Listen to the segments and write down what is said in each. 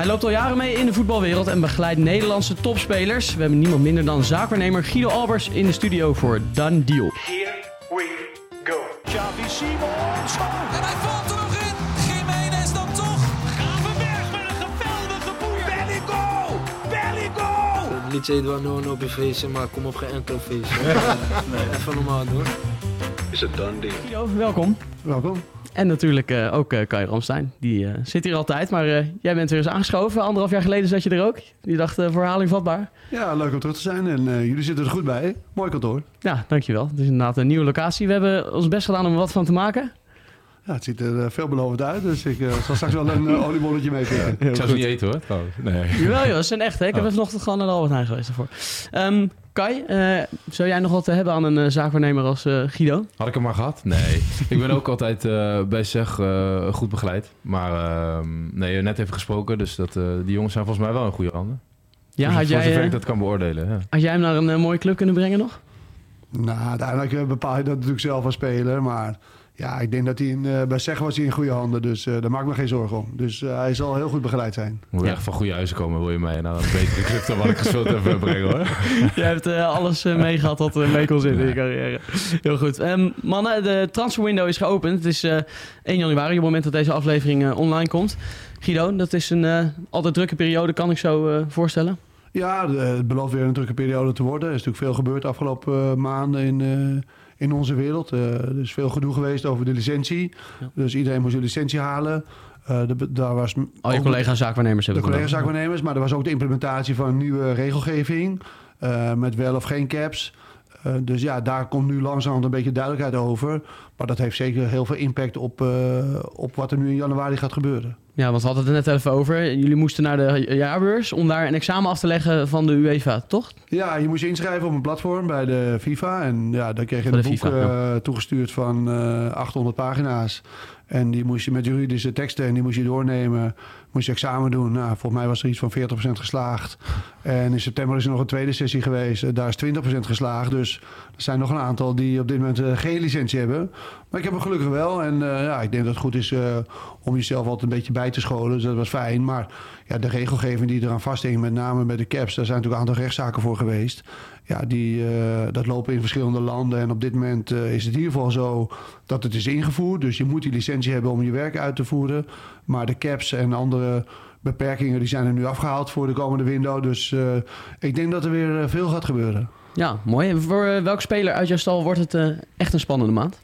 Hij loopt al jaren mee in de voetbalwereld en begeleidt Nederlandse topspelers. We hebben niemand minder dan zaakwaarnemer Guido Albers in de studio voor Done Deal. Here we go. Xavi Simons. En hij valt er nog in. Jiménez dan toch. Gravenberg met een geweldige boer. Belligo. Belligo. Niet Eduard no op je feestje, maar kom op geen enkel feestje. Even normaal doen. Is het done deal? Guido, welkom. Welkom. En natuurlijk eh, ook eh Kai Ramstein. Die eh, zit hier altijd, maar jij bent weer eens aangeschoven. Anderhalf jaar geleden zat je er ook. Je dacht, voor herhaling vatbaar. Ja, leuk om terug te zijn. En jullie zitten er goed bij. Mooi kantoor. Ja, dankjewel. Het is inderdaad een nieuwe locatie. We hebben ons best gedaan om er wat van te maken. Ja, het ziet er eh, veelbelovend uit. Dus ik eh, zal straks wel een uh, oliebolletje meepikken. Ik zou ze niet eten hoor, trouwens. Nee. Jawel joh, ze zijn echt hè. Ik heb Oh. vanochtend gewoon naar de Albert Heijn geweest ervoor. Ehm, Kai, eh, zou jij nog wat te hebben aan een eh, zaakwaarnemer als eh, Guido? Had ik hem maar gehad? Nee. ik ben ook altijd eh, bij SEG eh, goed begeleid. Maar ehm, nee, net even gesproken. Dus dat, eh, die jongens zijn volgens mij wel in goede handen. Ja, Voor- had voor jij, zover ik dat kan beoordelen. Ja. had jij hem naar een mooie club kunnen brengen nog? Nou, uiteindelijk bepaal je dat natuurlijk zelf als speler. Maar ja, ik denk dat hij in, eh, bij SEG was hij in goede handen. Dus eh, daar maak ik me geen zorgen om. Dus eh, hij zal heel goed begeleid zijn. Moet je Ja. echt van goede huizen komen, wil je mij naar een betere club dan wat ik gespeeld heb brengen hoor. jij hebt eh, alles eh, meegehad wat er mee kon zitten in je carrière. Heel goed. Ehm, mannen, de transferwindow is geopend. Het is eh 1 januari, op het moment dat deze aflevering eh, online komt. Guido, dat is een eh, altijd drukke periode, kan ik zo eh, voorstellen. Ja, het belooft weer een drukke periode te worden. Er is natuurlijk veel gebeurd de afgelopen maanden in, eh, in onze wereld. Eh, er is veel gedoe geweest over de licentie. Ja. Dus iedereen moest een licentie halen. Eh, de- daar was Al je ook- collega's zaakwaarnemers De hebben het collega's zaakwaarnemers, maar er was ook de implementatie van een nieuwe regelgeving. eh, met wel of geen caps. Eh, dus ja, daar komt nu langzaam een beetje duidelijkheid over. Maar dat heeft zeker heel veel impact op, eh, op wat er nu in januari gaat gebeuren. Ja, want we hadden het er net even over. Jullie moesten naar de jaarbeurs om daar een examen af te leggen van de UEFA, toch? Ja, je moest je inschrijven op een platform bij de FIFA. En ja, dan kreeg je een boek FIFA, eh, toegestuurd van eh 800 pagina's. En die moest je met juridische teksten en die moest je doornemen. Moest je examen doen. Nou, volgens mij was er iets van 40% geslaagd. En in september is er nog een tweede sessie geweest. Eh, Daar is 20% geslaagd. Dus er zijn nog een aantal die op dit moment eh, geen licentie hebben. Maar ik heb hem gelukkig wel. En eh, ja, ik denk dat het goed is om jezelf altijd een beetje bij te scholen. Dus dat was fijn. Maar ja, de regelgeving die eraan vasthing, met name met de caps... daar zijn natuurlijk een aantal rechtszaken voor geweest. Ja, die, eh, dat lopen in verschillende landen. En op dit moment eh, is het in ieder geval zo dat het is ingevoerd. Dus je moet die licentie hebben om je werk uit te voeren. Maar de caps en andere beperkingen die zijn er nu afgehaald voor de komende window. Dus eh, ik denk dat er weer veel gaat gebeuren. Ja, mooi. En voor welke speler uit jouw stal wordt het echt een spannende maand?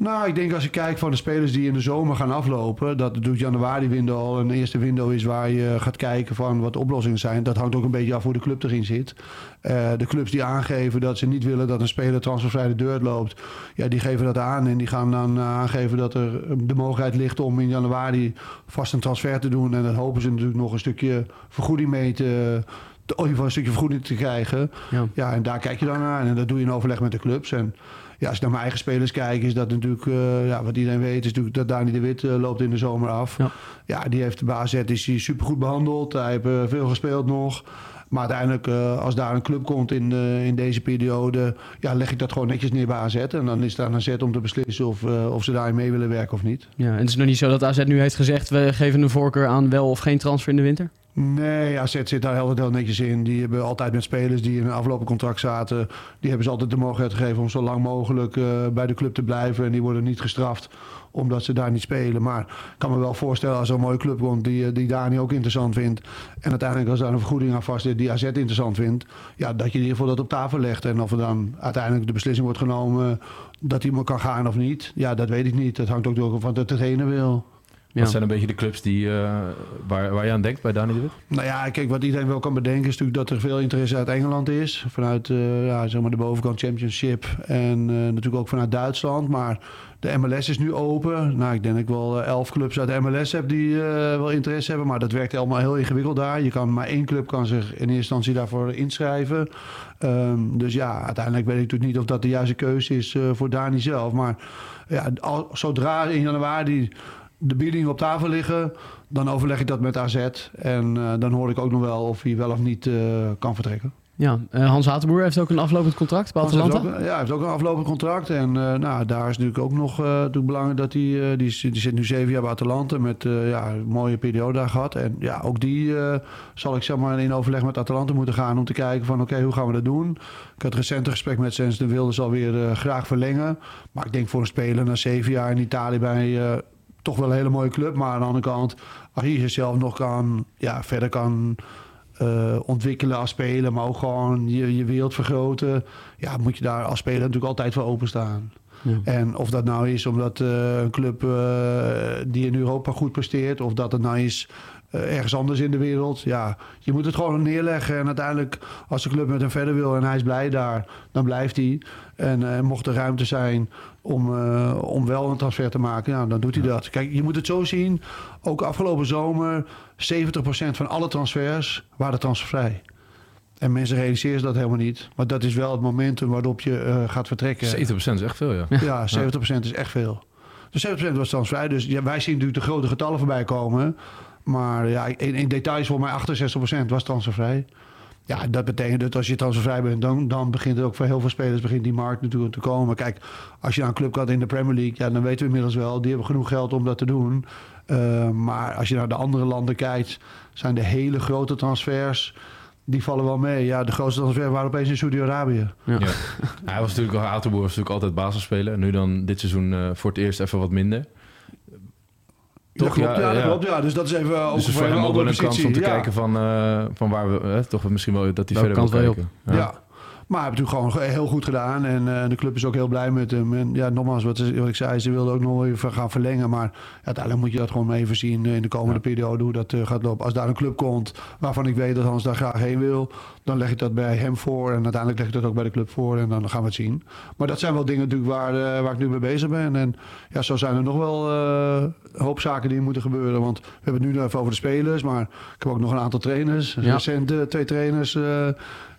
Nou, ik denk als je kijkt van de spelers die in de zomer gaan aflopen, dat het januari window al een eerste window is waar je gaat kijken van wat de oplossingen zijn. Dat hangt ook een beetje af hoe de club erin zit. Eh, de clubs die aangeven dat ze niet willen dat een speler transfervrij de deur loopt, ja, die geven dat aan en die gaan dan eh, aangeven dat er de mogelijkheid ligt om in januari vast een transfer te doen. En dan hopen ze natuurlijk nog een stukje vergoeding mee te, geval een stukje vergoeding te krijgen. Ja. Ja, en daar kijk je dan naar. En dat doe je in overleg met de clubs. En ja, als ik naar mijn eigen spelers kijk, is dat natuurlijk, eh, ja, wat iedereen weet, is natuurlijk dat Dani de Wit eh, loopt in de zomer af. Ja. Ja, die heeft bij AZ is hij supergoed behandeld. Hij heeft eh, veel gespeeld nog. Maar uiteindelijk, eh, als daar een club komt in, eh, in deze periode, ja, leg ik dat gewoon netjes neer bij AZ. En dan is het aan AZ om te beslissen of, eh, of ze daarin mee willen werken of niet. Ja, en het is nog niet zo dat AZ nu heeft gezegd... we geven een voorkeur aan wel of geen transfer in de winter? Nee, AZ zit daar heel, heel netjes in. Die hebben altijd met spelers die in een aflopend contract zaten... die hebben ze altijd de mogelijkheid gegeven om zo lang mogelijk bij de club te blijven. En die worden niet gestraft omdat ze daar niet spelen. Maar ik kan me wel voorstellen als er een mooie club komt die, eh, die Dani ook interessant vindt... en uiteindelijk als daar een vergoeding aan vast zit die AZ interessant vindt... ja, dat je in ieder geval dat op tafel legt. En of er dan uiteindelijk de beslissing wordt genomen dat iemand kan gaan of niet... ja, dat weet ik niet. Dat hangt ook door van wat de trainer wil. Ja. Wat zijn een beetje de clubs die, eh, waar, waar je aan denkt bij Dani de Wit? Nou ja, kijk, wat iedereen wel kan bedenken is natuurlijk dat er veel interesse uit Engeland is. Vanuit eh, ja, zeg maar de bovenkant Championship en eh, natuurlijk ook vanuit Duitsland. Maar de MLS is nu open. Nou, ik denk dat ik wel elf clubs uit de MLS heb die eh, wel interesse hebben. Maar dat werkt allemaal heel ingewikkeld daar. Je kan maar één club kan zich in eerste instantie daarvoor inschrijven. Ehm, dus ja, uiteindelijk weet ik natuurlijk niet of dat de juiste keuze is eh, voor Dani zelf. Maar ja, al, zodra in januari de biedingen op tafel liggen, dan overleg ik dat met AZ. En eh, dan hoor ik ook nog wel of hij wel of niet eh, kan vertrekken. Ja, eh, Hans Hatenboer heeft ook een aflopend contract bij Hans heeft Atalanta. ook, ja, hij heeft ook een aflopend contract. En nou, daar is natuurlijk ook nog natuurlijk belangrijk dat hij... die, die zit nu zeven jaar bij Atalanta met ja, een mooie periode daar gehad. En ja, ook die zal ik zeg maar in overleg met Atalanta moeten gaan... om te kijken van oké, hoe gaan we dat doen? Ik had recent een gesprek met Sens de Wilde zal weer eh, graag verlengen. Maar ik denk voor een speler na zeven jaar in Italië bij... toch wel een hele mooie club. Maar aan de andere kant, als je jezelf nog kan, ja, verder kan eh, ontwikkelen als speler, maar ook gewoon je, je wereld vergroten. Ja, moet je daar als speler natuurlijk altijd voor openstaan. Ja. En of dat nou is omdat eh, een club eh, die in Europa goed presteert, of dat het nou is eh, ergens anders in de wereld. Ja, je moet het gewoon neerleggen. En uiteindelijk, als de club met hem verder wil en hij is blij daar, dan blijft hij. En eh, mocht er ruimte zijn om, eh, om wel een transfer te maken, ja, dan doet hij dat. Kijk, je moet het zo zien. Ook afgelopen zomer, 70% van alle transfers waren transfervrij. En mensen realiseren dat helemaal niet. Maar dat is wel het momentum waarop je gaat vertrekken. 70% is echt veel, ja. Ja, 70% is echt veel. Dus 70% was transfervrij. Dus ja, wij zien natuurlijk de grote getallen voorbij komen. Maar ja, in, in details voor mij 68% was transfervrij. Ja, dat betekent dat als je transfervrij bent, dan, dan begint het ook voor heel veel spelers begint die markt natuurlijk te komen. Kijk, als je naar een club gaat in de Premier League, ja, dan weten we inmiddels wel, die hebben genoeg geld om dat te doen. Uh, maar als je naar de andere landen kijkt, zijn de hele grote transfers, die vallen wel mee. Ja, de grootste transfer waren opeens in Saudi-Arabië. Ja. Ja. Hij was natuurlijk, Atenboer was natuurlijk altijd basisspeler. En nu dan dit seizoen uh, voor het eerst even wat minder. Toch? Dat klopt, ja, ja, dat klopt, ja. Dus dat is even ook dus voor hem ook wel een kans om te ja. kijken van, uh, van waar we... Uh, toch misschien wel dat hij verder wil kijken. Ja. ja. Maar hij heeft natuurlijk gewoon heel goed gedaan. En uh, de club is ook heel blij met hem. En ja, nogmaals, wat, wat ik zei, ze wilden ook nog even gaan verlengen. Maar uiteindelijk moet je dat gewoon even zien in de komende ja. periode hoe dat uh, gaat lopen. Als daar een club komt waarvan ik weet dat Hans daar graag heen wil, dan leg ik dat bij hem voor. En uiteindelijk leg ik dat ook bij de club voor. En dan gaan we het zien. Maar dat zijn wel dingen natuurlijk waar, uh, waar ik nu mee bezig ben. En ja, zo zijn er nog wel een hoop zaken die moeten gebeuren. Want we hebben het nu even over de spelers. Maar ik heb ook nog een aantal trainers. Ja. Recent twee trainers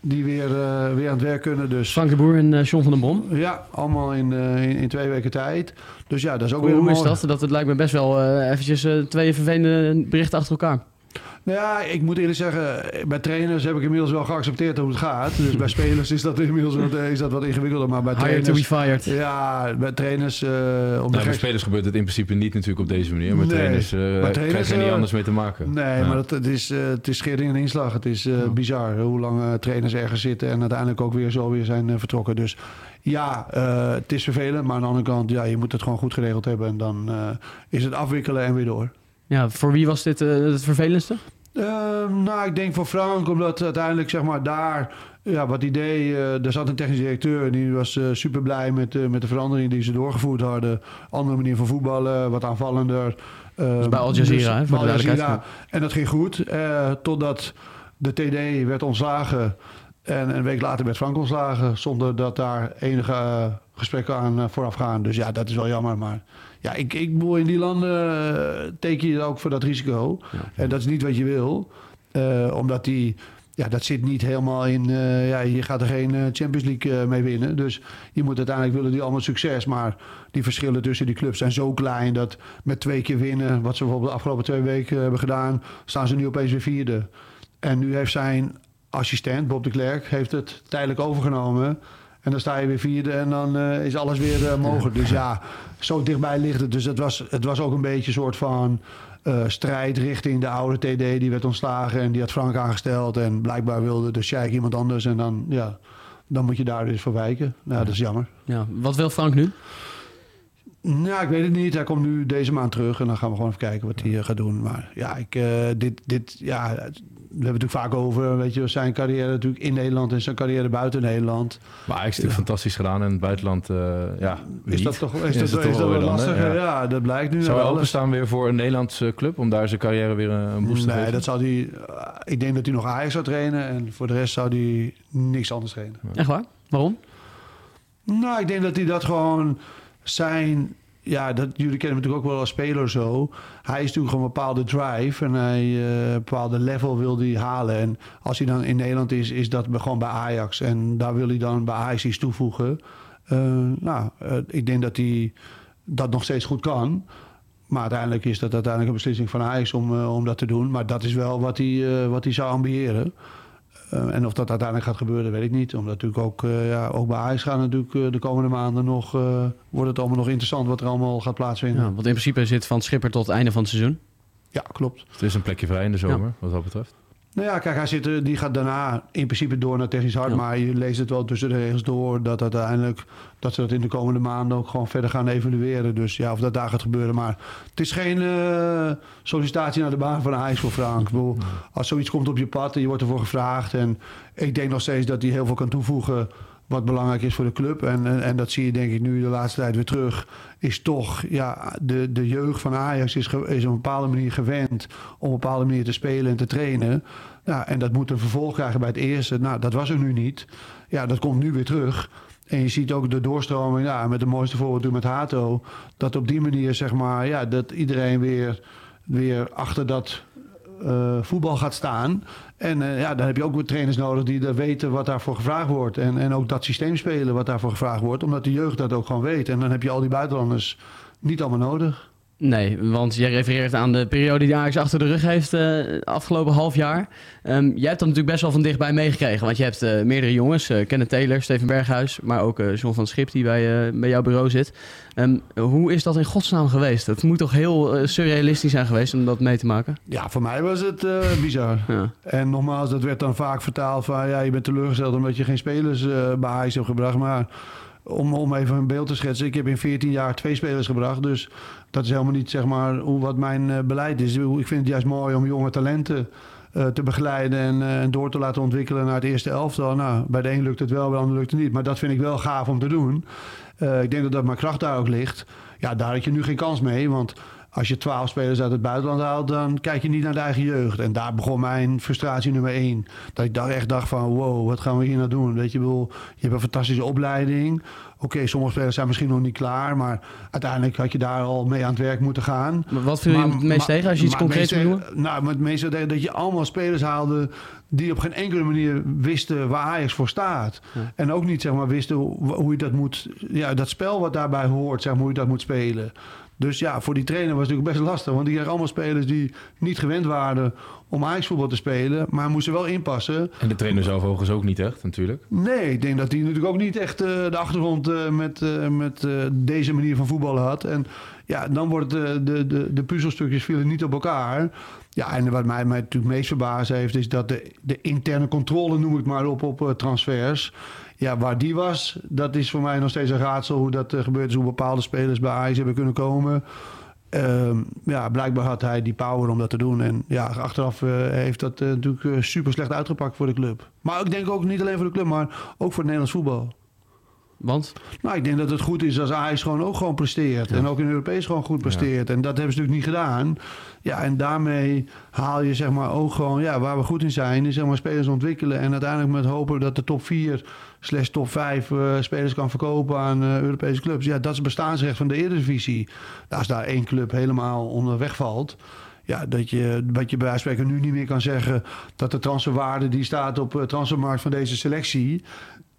die weer, weer aan het werk kunnen. Dus. Frank de Boer en John van den Brom. Ja, allemaal in, in, in, twee weken tijd. Dus ja, dat is ook hoe, weer Hoe mooi. is dat? Dat het lijkt me best wel eventjes twee vervelende berichten achter elkaar. Nou ja, ik moet eerlijk zeggen, bij trainers heb ik inmiddels wel geaccepteerd hoe het gaat. Dus bij spelers is dat inmiddels wat, is dat wat ingewikkelder. Maar bij trainers... to be fired. Ja, bij trainers... Uh, om nou, bij spelers gebeurt het in principe niet natuurlijk op deze manier. Maar nee, trainers, uh, trainers krijgen er niet anders mee te maken. Nee, ja. maar het, het, is, uh, het is schering en inslag. Het is bizar hoe lang trainers ergens zitten en uiteindelijk ook weer zo weer zijn vertrokken. Dus ja, het is vervelend. Maar aan de andere kant, ja, je moet het gewoon goed geregeld hebben. En dan is het afwikkelen en weer door. Ja, voor wie was dit het vervelendste? Uh, nou, ik denk voor Frank, omdat uiteindelijk zeg maar daar, ja, wat idee, uh, er zat een technisch directeur die was uh, super blij met, uh, met de verandering die ze doorgevoerd hadden. Andere manier van voetballen, wat aanvallender. Dus bij Al Jazeera, dus, bij Al Jazeera. En dat ging goed, totdat de TD werd ontslagen. En een week later werd Frank ontslagen, zonder dat daar enige gesprekken aan vooraf gaan. Dus ja, dat is wel jammer, maar ja, ik, ik bedoel, in die landen teken je ook voor dat risico. En dat is niet wat je wil. Uh, omdat die, ja, dat zit niet helemaal in, uh, ja, je gaat er geen Champions League mee winnen. Dus je moet uiteindelijk willen die allemaal succes. Maar die verschillen tussen die clubs zijn zo klein dat met twee keer winnen, wat ze bijvoorbeeld de afgelopen twee weken hebben gedaan, staan ze nu opeens weer vierde. En nu heeft zijn assistent, Bob de Klerk, heeft het tijdelijk overgenomen. En dan sta je weer vierde en dan uh, is alles weer uh, mogelijk. Dus ja, zo dichtbij ligt het. Dus het was, het was ook een beetje een soort van uh, strijd richting de oude TD. Die werd ontslagen en die had Frank aangesteld. En blijkbaar wilde de Sheikh iemand anders. En dan, ja, dan moet je daar dus voor wijken. Nou, dat is jammer. Ja, wat wil Frank nu? Nou, ik weet het niet. Hij komt nu deze maand terug en dan gaan we gewoon even kijken wat hij gaat doen. Maar ja, ik, dit, dit, ja, we hebben het natuurlijk vaak over, weet je, zijn carrière natuurlijk in Nederland en zijn carrière buiten Nederland. Maar hij is natuurlijk ja. fantastisch gedaan in het buitenland, uh, ja. Is niet. dat toch, is, is dat, dat, is dat wel lastig? Ja. ja. dat blijkt nu. Zou hij openstaan weer voor een Nederlandse club om daar zijn carrière weer een boost te nee, geven? Nee, dat zou hij. Uh, ik denk dat hij nog Ajax zou trainen en voor de rest zou hij niks anders trainen. Echt waar? Waarom? Nou, ik denk dat hij dat gewoon zijn ja, dat, jullie kennen hem natuurlijk ook wel als speler zo. Hij is natuurlijk gewoon een bepaalde drive en hij, uh, een bepaalde level wil hij halen. En als hij dan in Nederland is, is dat gewoon bij Ajax. En daar wil hij dan bij Ajax iets toevoegen. Uh, nou, uh, ik denk dat hij dat nog steeds goed kan. Maar uiteindelijk is dat uiteindelijk een beslissing van Ajax om, om dat te doen. Maar dat is wel wat hij, wat hij zou ambiëren. Eh, en of dat uiteindelijk gaat gebeuren, weet ik niet. Omdat natuurlijk ook, eh, ja, ook bij Ajax gaan natuurlijk eh, de komende maanden nog... eh, wordt het allemaal nog interessant wat er allemaal gaat plaatsvinden. Ja, want in principe zit Van Schipper tot het einde van het seizoen. Ja, klopt. Het is een plekje vrij in de zomer, wat dat betreft. Nou ja, kijk, hij zit, er- die gaat daarna in principe door naar technisch hard. Ja. Maar je leest het wel tussen de regels door dat uiteindelijk dat ze dat in de komende maanden ook gewoon verder gaan evalueren. Dus ja, of dat daar gaat gebeuren. Maar het is geen eh, sollicitatie naar de baan van Ajax voor Frank. Ik bedoel, als zoiets komt op je pad en je wordt ervoor gevraagd. En ik denk nog steeds dat hij heel veel kan toevoegen wat belangrijk is voor de club. En, en, dat zie je denk ik nu de laatste tijd weer terug. Is toch, ja, de, de jeugd van Ajax is, is op een bepaalde manier gewend om op een bepaalde manier te spelen en te trainen. Ja, en dat moet een vervolg krijgen bij het eerste. Nou, dat was er nu niet. Ja, dat komt nu weer terug. En je ziet ook de doorstroming, ja, met de mooiste voorbeeld natuurlijk met Hato. Dat op die manier, zeg maar, ja, dat iedereen weer, weer achter dat eh, voetbal gaat staan. En eh, ja, dan heb je ook weer trainers nodig die weten wat daarvoor gevraagd wordt. En, en ook dat systeem spelen wat daarvoor gevraagd wordt. Omdat de jeugd dat ook gewoon weet. En dan heb je al die buitenlanders niet allemaal nodig. Nee, want jij refereert aan de periode die Ajax achter de rug heeft eh afgelopen half jaar. Ehm, jij hebt dat natuurlijk best wel van dichtbij meegekregen. Want je hebt eh, meerdere jongens, eh Kenneth Taylor, Steven Berghuis, maar ook John van Schip die bij, bij jouw bureau zit. Ehm, hoe is dat in godsnaam geweest? Het moet toch heel surrealistisch zijn geweest om dat mee te maken? Ja, voor mij was het bizar. Ja. En nogmaals, dat werd dan vaak vertaald van... ja, je bent teleurgesteld omdat je geen spelers bij Ajax hebt gebracht. Maar om, om even een beeld te schetsen... ik heb in 14 jaar twee spelers gebracht. Dus dat is helemaal niet zeg maar, hoe, wat mijn eh, beleid is. Ik vind het juist mooi om jonge talenten... eh, te begeleiden en, eh, en door te laten ontwikkelen naar het eerste elftal. Nou, bij de een lukt het wel, bij de ander lukt het niet. Maar dat vind ik wel gaaf om te doen. Ik denk dat dat mijn kracht daar ook ligt. Ja, daar had je nu geen kans mee. Want als je twaalf spelers uit het buitenland haalt, dan kijk je niet naar de eigen jeugd. En daar begon mijn frustratie nummer één. Dat ik daar echt dacht van, wow, wat gaan we hier nou doen? Weet je, bedoel, je hebt een fantastische opleiding. Oké, sommige spelers zijn misschien nog niet klaar, maar uiteindelijk had je daar al mee aan het werk moeten gaan. Maar wat viel je het meest tegen als je iets concreets wil noemen? Nou, maar het meeste tegen dat je allemaal spelers haalde die op geen enkele manier wisten waar Ajax voor staat. Ja. En ook niet zeg maar wisten hoe, hoe je dat moet, ja, dat spel wat daarbij hoort, zeg maar, hoe je dat moet spelen. Dus ja, voor die trainer was het natuurlijk best lastig. Want die kreeg allemaal spelers die niet gewend waren om Ajax voetbal te spelen. Maar moesten wel inpassen. En de trainer zelf overigens ook niet echt, natuurlijk. Nee, ik denk dat hij natuurlijk ook niet echt eh, de achtergrond eh, met, eh, met deze manier van voetballen had. En ja, dan worden de, de, de, de puzzelstukjes vielen niet op elkaar. Ja, en wat mij, mij natuurlijk meest verbaasd heeft, is dat de, de interne controle, noem ik maar op, op transfers. Ja, waar die was, dat is voor mij nog steeds een raadsel hoe dat eh, gebeurd is. Hoe bepaalde spelers bij Ajax hebben kunnen komen. Ehm, ja, blijkbaar had hij die power om dat te doen. En ja, achteraf eh, heeft dat eh, natuurlijk super slecht uitgepakt voor de club. Maar ik denk ook niet alleen voor de club, maar ook voor het Nederlands voetbal. Want? Nou, ik denk dat het goed is als Ajax gewoon ook gewoon presteert. En ook in Europees gewoon goed presteert. En dat hebben ze natuurlijk niet gedaan. Ja, en daarmee haal je zeg maar ook gewoon... Ja, waar we goed in zijn, is zeg maar spelers ontwikkelen. En uiteindelijk met hopen dat de top 4 slash top 5 eh, spelers kan verkopen aan eh, Europese clubs. Ja, dat is bestaansrecht van de Eredivisie. Als daar één club helemaal onder wegvalt... Ja, dat je, wat je bij wijze van spreken nu niet meer kan zeggen... dat de transferwaarde die staat op de transfermarkt van deze selectie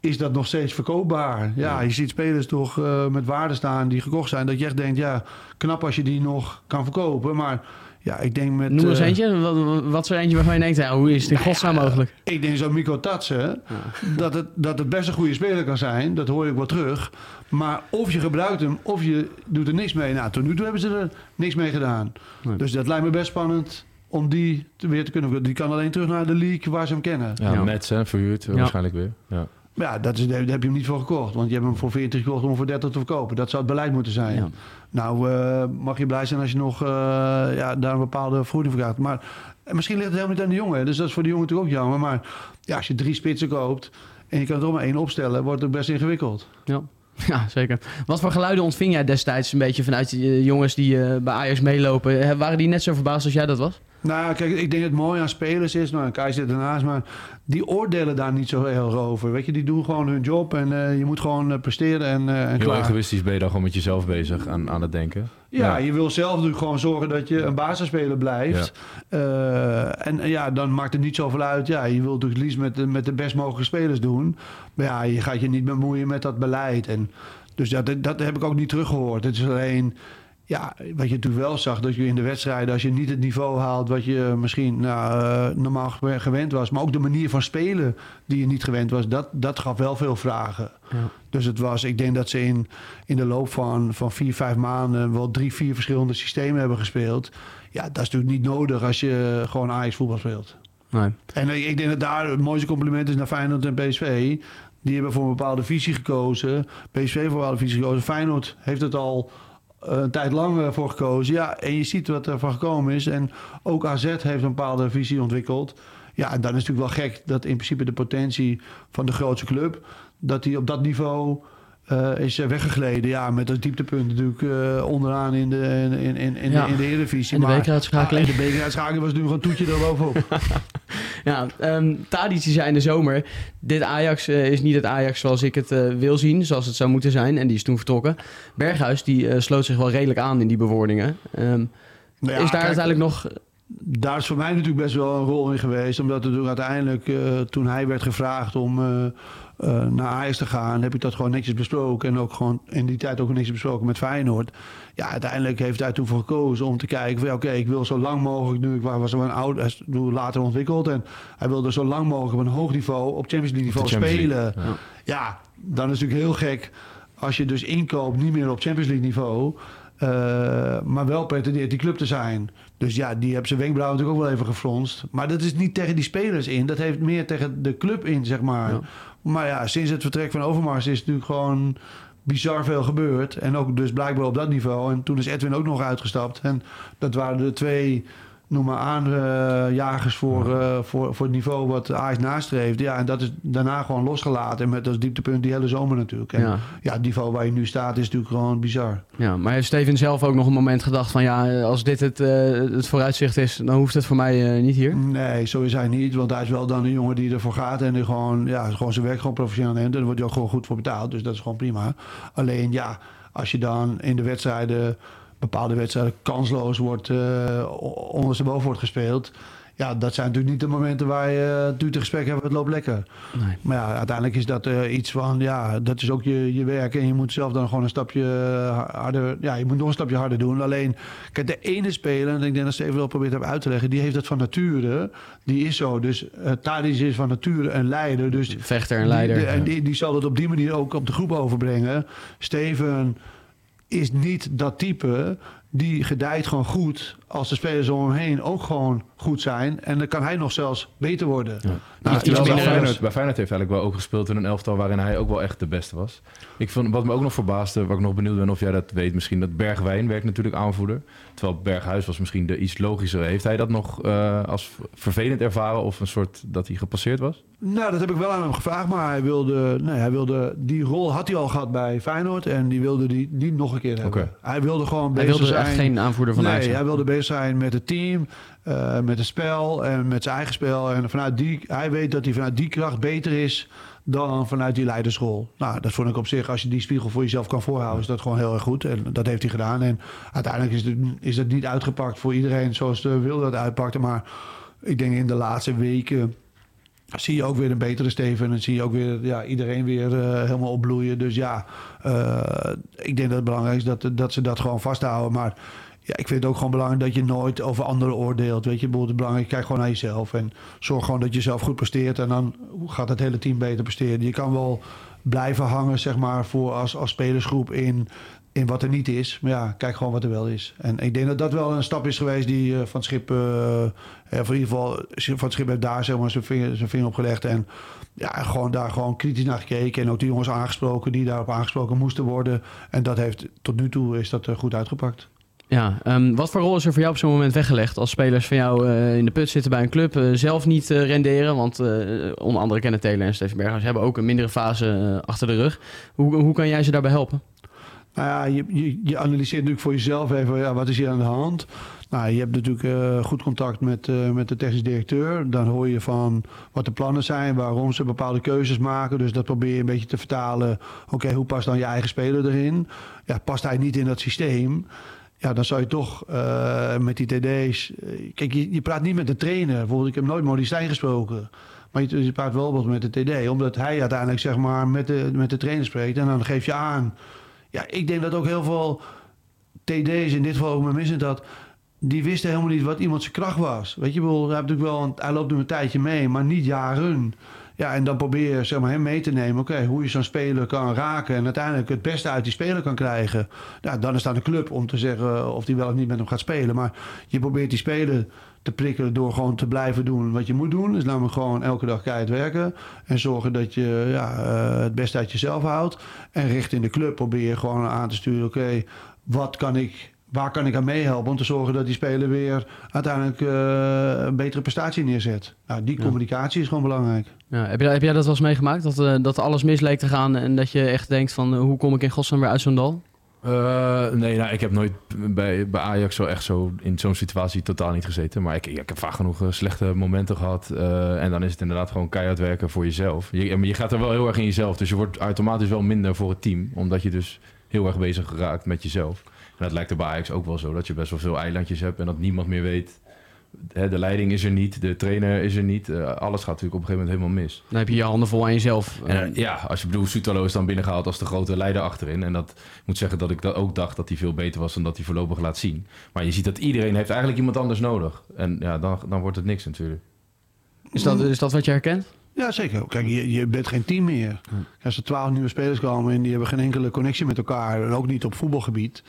is dat nog steeds verkoopbaar. Ja, je ziet spelers toch eh, met waarde staan die gekocht zijn. Dat je echt denkt, ja, knap als je die nog kan verkopen. Maar ja, ik denk met... Noem eens eh, eentje. Wat, wat is er eentje waarvan je denkt, ja, hoe is het in godsnaam mogelijk? Ik denk zo Mico Tatsen, dat, het, dat het best een goede speler kan zijn. Dat hoor ik wel terug. Maar of je gebruikt hem, of je doet er niks mee. Nou, tot nu toe hebben ze er niks mee gedaan. Nee. Dus dat lijkt me best spannend om die te- weer te kunnen... Die kan alleen terug naar de league waar ze hem kennen. Ja, Ja. Nets, hè, verhuurd Ja. waarschijnlijk weer. Ja. Ja, dat is, daar heb je hem niet voor gekocht. Want je hebt hem voor 40 gekocht om voor 30 te verkopen. Dat zou het beleid moeten zijn. Ja. Nou, eh, mag je blij zijn als je nog eh, ja, daar een bepaalde vergoeding voor krijgt. Maar en misschien ligt het helemaal niet aan de jongen. Dus dat is voor de jongen natuurlijk ook jammer. Maar ja, als je drie spitsen koopt en je kan er maar één opstellen, wordt het best ingewikkeld. Ja. ja, zeker. Wat voor geluiden ontving jij destijds een beetje vanuit de jongens die eh, bij Ajax meelopen? Eh, Waren die net zo verbaasd als jij dat was? Nou, kijk, ik denk het mooie aan spelers is, nou, Kai zit ernaast, maar die oordelen daar niet zo heel erg over. Weet je, die doen gewoon hun job en eh, je moet gewoon eh, presteren en, eh en Heel klaar. egoïstisch ben je dan gewoon met jezelf bezig aan, aan het denken. Ja, Ja. je wil zelf natuurlijk gewoon zorgen dat je een basisspeler blijft. En ja, dan maakt het niet zoveel uit. Ja, je wilt natuurlijk het liefst met de, met de best mogelijke spelers doen. Maar ja, je gaat je niet bemoeien met dat beleid. En, dus dat, dat heb ik ook niet teruggehoord. Het is alleen, Ja, wat je natuurlijk wel zag, dat je in de wedstrijden, als je niet het niveau haalt wat je misschien nou, eh, normaal gew- gewend was, maar ook de manier van spelen die je niet gewend was, dat, dat gaf wel veel vragen. Ja. Dus het was, ik denk dat ze in, in de loop van, van vier, vijf maanden wel drie, vier verschillende systemen hebben gespeeld. Ja, dat is natuurlijk niet nodig als je gewoon Ajax voetbal speelt. Nee. En ik denk dat daar het mooiste compliment is naar Feyenoord en PSV. Die hebben voor een bepaalde visie gekozen. PSV voor een bepaalde visie gekozen. Feyenoord heeft het al een tijd lang eh, voor gekozen. Ja, en je ziet wat er van gekomen is. En ook AZ heeft een bepaalde visie ontwikkeld. Ja, en dan is het natuurlijk wel gek dat in principe de potentie van de grootste club... dat die op dat niveau eh, is eh, weggegleden. Ja, met dat dieptepunt natuurlijk onderaan in de, in, in, in, in Ja. de, in de Eredivisie. En de bekeruitschakeling. Ah, en de bekeruitschakeling was natuurlijk gewoon een toetje erbovenop. Ja, ehm Tadic zei in de zomer... Dit Ajax eh, is niet het Ajax zoals ik het eh, wil zien, zoals het zou moeten zijn. En die is toen vertrokken. Berghuis die eh, sloot zich wel redelijk aan in die bewoordingen. Ehm, Nou ja, is daar kijk, uiteindelijk nog... Daar is voor mij natuurlijk best wel een rol in geweest. Omdat er uiteindelijk, toen hij werd gevraagd om eh, naar Ajax te gaan, heb ik dat gewoon netjes besproken. En ook gewoon in die tijd ook netjes besproken met Feyenoord. Ja, uiteindelijk heeft hij toen voor gekozen om te kijken van oké, ik wil zo lang mogelijk, nu ik was een oud, hij is nu later ontwikkeld. En hij wilde zo lang mogelijk op een hoog niveau, op Champions League niveau Champions spelen. League, Ja, dan is het natuurlijk heel gek als je dus inkoopt niet meer op Champions League niveau. eh, maar wel pretendeert die club te zijn. Dus ja, die hebben zijn wenkbrauwen natuurlijk ook wel even gefronst. Maar dat is niet tegen die spelers in. Dat heeft meer tegen de club in, zeg maar. Ja. Maar ja, sinds het vertrek van Overmars is natuurlijk gewoon bizar veel gebeurd. En ook dus blijkbaar op dat niveau. En toen is Edwin ook nog uitgestapt. En dat waren de twee, noem maar aanjagers voor, eh, voor, voor het niveau wat Ajax nastreefde. Ja, en dat is daarna gewoon losgelaten. En met als dieptepunt die hele zomer natuurlijk. En Ja. ja. het niveau waar je nu staat is natuurlijk gewoon bizar. Ja, maar heeft Steven zelf ook nog een moment gedacht van... ja, als dit het, eh, het vooruitzicht is, dan hoeft het voor mij eh, niet hier? Nee, zo is hij niet. Want hij is wel dan een jongen die ervoor gaat. En die gewoon, ja, gewoon zijn werk gewoon professioneel neemt. En daar wordt hij ook gewoon goed voor betaald. Dus dat is gewoon prima. Alleen ja, als je dan in de wedstrijden, bepaalde wedstrijden, kansloos wordt, eh ondersteboven wordt gespeeld. Ja, dat zijn natuurlijk niet de momenten waar je uh, duurt gesprek hebben, het loopt lekker. Nee. Maar ja, uiteindelijk is dat eh, iets van, ja, dat is ook je, je werk. En je moet zelf dan gewoon een stapje eh, harder, ja, je moet nog een stapje harder doen. Alleen, kijk, de ene speler, en ik denk dat Steven wel probeert heb uit te leggen, die heeft dat van nature. Die is zo. Dus uh, is van nature een leider. Dus Vechter en leider. Die, de, en die, die zal het op die manier ook op de groep overbrengen. Steven is niet dat type. Die gedijt gewoon goed als de spelers om hem heen ook gewoon goed zijn. En dan kan hij nog zelfs beter worden. Ja. Nou, Iets minder bij. Feyenoord, bij Feyenoord heeft eigenlijk wel ook gespeeld in een elftal waarin hij ook wel echt de beste was. Ik vond, wat me ook nog verbaasde, waar ik nog benieuwd ben of jij dat weet misschien, dat Bergwijn werkt natuurlijk aanvoerder. Terwijl Berghuis was misschien de iets logischer. Heeft hij dat nog eh, als vervelend ervaren of een soort dat hij gepasseerd was? Nou, dat heb ik wel aan hem gevraagd. Maar hij wilde, nee, hij wilde die rol had hij al gehad bij Feyenoord. En die wilde die niet nog een keer hebben. Hij wilde gewoon Hij wilde zijn. echt geen aanvoerder van nee, Ajax hij wilde bezig zijn met het team, eh, met het spel en met zijn eigen spel. En vanuit die, hij weet dat hij vanuit die kracht beter is dan vanuit die leidersrol. Nou, dat vond ik op zich, als je die spiegel voor jezelf kan voorhouden, is dat gewoon heel erg goed. En dat heeft hij gedaan. En uiteindelijk is het, is het niet uitgepakt voor iedereen zoals de wilde dat uitpakte. Maar ik denk in de laatste weken zie je ook weer een betere Steven. En zie je ook weer ja, iedereen weer eh, helemaal opbloeien. Dus ja, eh, ik denk dat het belangrijk is dat, dat ze dat gewoon vasthouden. Maar ja, ik vind het ook gewoon belangrijk dat je nooit over anderen oordeelt. Weet je, bijvoorbeeld belangrijk, kijk gewoon naar jezelf. En zorg gewoon dat je zelf goed presteert. En dan gaat het hele team beter presteren. Je kan wel blijven hangen, zeg maar, voor als, als spelersgroep in, in wat er niet is. Maar ja, kijk gewoon wat er wel is. En ik denk dat dat wel een stap is geweest die eh, van schip, eh, voor in ieder geval van schip heeft daar maar, zijn, vinger, zijn vinger op gelegd. En ja, gewoon daar gewoon kritisch naar gekeken. En ook de jongens aangesproken die daarop aangesproken moesten worden. En dat heeft tot nu toe is dat goed uitgepakt. Ja, ehm, wat voor rol is er voor jou op zo'n moment weggelegd als spelers van jou eh, in de put zitten bij een club, eh, zelf niet eh, renderen? Want onder andere Kenneth Taylor en Steven Berghuis hebben ook een mindere fase achter de rug. Hoe, hoe kan jij ze daarbij helpen? Nou ja, je, je, je analyseert natuurlijk voor jezelf even, ja, wat is hier aan de hand? Nou, je hebt natuurlijk goed contact met, met de technisch directeur. Dan hoor je van wat de plannen zijn, waarom ze bepaalde keuzes maken. Dus dat probeer je een beetje te vertalen. Oké, hoe past dan je eigen speler erin? Ja, past hij niet in dat systeem? Ja, dan zou je toch eh, met die TD's... eh, kijk, je, je praat niet met de trainer. Bijvoorbeeld, ik heb nooit Stijn gesproken. Maar je, je praat wel wat met de TD. Omdat hij uiteindelijk zeg maar met de, met de trainer spreekt. En dan geef je aan... Ja, ik denk dat ook heel veel TD's, in dit geval ook Missen, dat die wisten helemaal niet wat iemand zijn kracht was. Weet je, hij, natuurlijk wel hij loopt nu een tijdje mee, maar niet jaren. Ja, en dan probeer je zeg maar, hem mee te nemen. Oké, hoe je zo'n speler kan raken en uiteindelijk het beste uit die speler kan krijgen. Ja, dan is het aan de club om te zeggen of die wel of niet met hem gaat spelen. Maar je probeert die speler te prikkelen door gewoon te blijven doen wat je moet doen. Dus namelijk gewoon elke dag keihard werken. En zorgen dat je ja, eh, het beste uit jezelf houdt. En richting de club probeer je gewoon aan te sturen. Oké, wat kan ik waar kan ik aan meehelpen om te zorgen dat die speler weer uiteindelijk eh, een betere prestatie neerzet. Nou, die Ja. communicatie is gewoon belangrijk. Ja, heb, jij, heb jij dat wel eens meegemaakt? Dat, eh, dat alles mis leek te gaan en dat je echt denkt van... eh, hoe kom ik in godsnaam weer uit zo'n dal? Eh, nee, nou, ik heb nooit bij, bij Ajax zo echt zo in zo'n situatie totaal niet gezeten. Maar ik, ik heb vaak genoeg slechte momenten gehad. eh, en dan is het inderdaad gewoon keihard werken voor jezelf. Je, maar je gaat er wel heel erg in jezelf. Dus je wordt automatisch wel minder voor het team. Omdat je dus heel erg bezig geraakt met jezelf. En dat lijkt er bij Ajax ook wel zo. Dat je best wel veel eilandjes hebt en dat niemand meer weet. Hè, de leiding is er niet, de trainer is er niet. Eh, alles gaat natuurlijk op een gegeven moment helemaal mis. Dan heb je je handen vol aan jezelf. En, eh, ja, als je bedoelt, Soetalo is dan binnengehaald als de grote leider achterin. En dat ik moet zeggen dat ik dat ook dacht dat hij veel beter was dan dat hij voorlopig laat zien. Maar je ziet dat iedereen heeft eigenlijk iemand anders nodig. En ja, dan, dan wordt het niks natuurlijk. is, dat, is dat wat je herkent? Ja, zeker. Kijk, je, je bent geen team meer. Als er twaalf nieuwe spelers komen en die hebben geen enkele connectie met elkaar... en ook niet op voetbalgebied...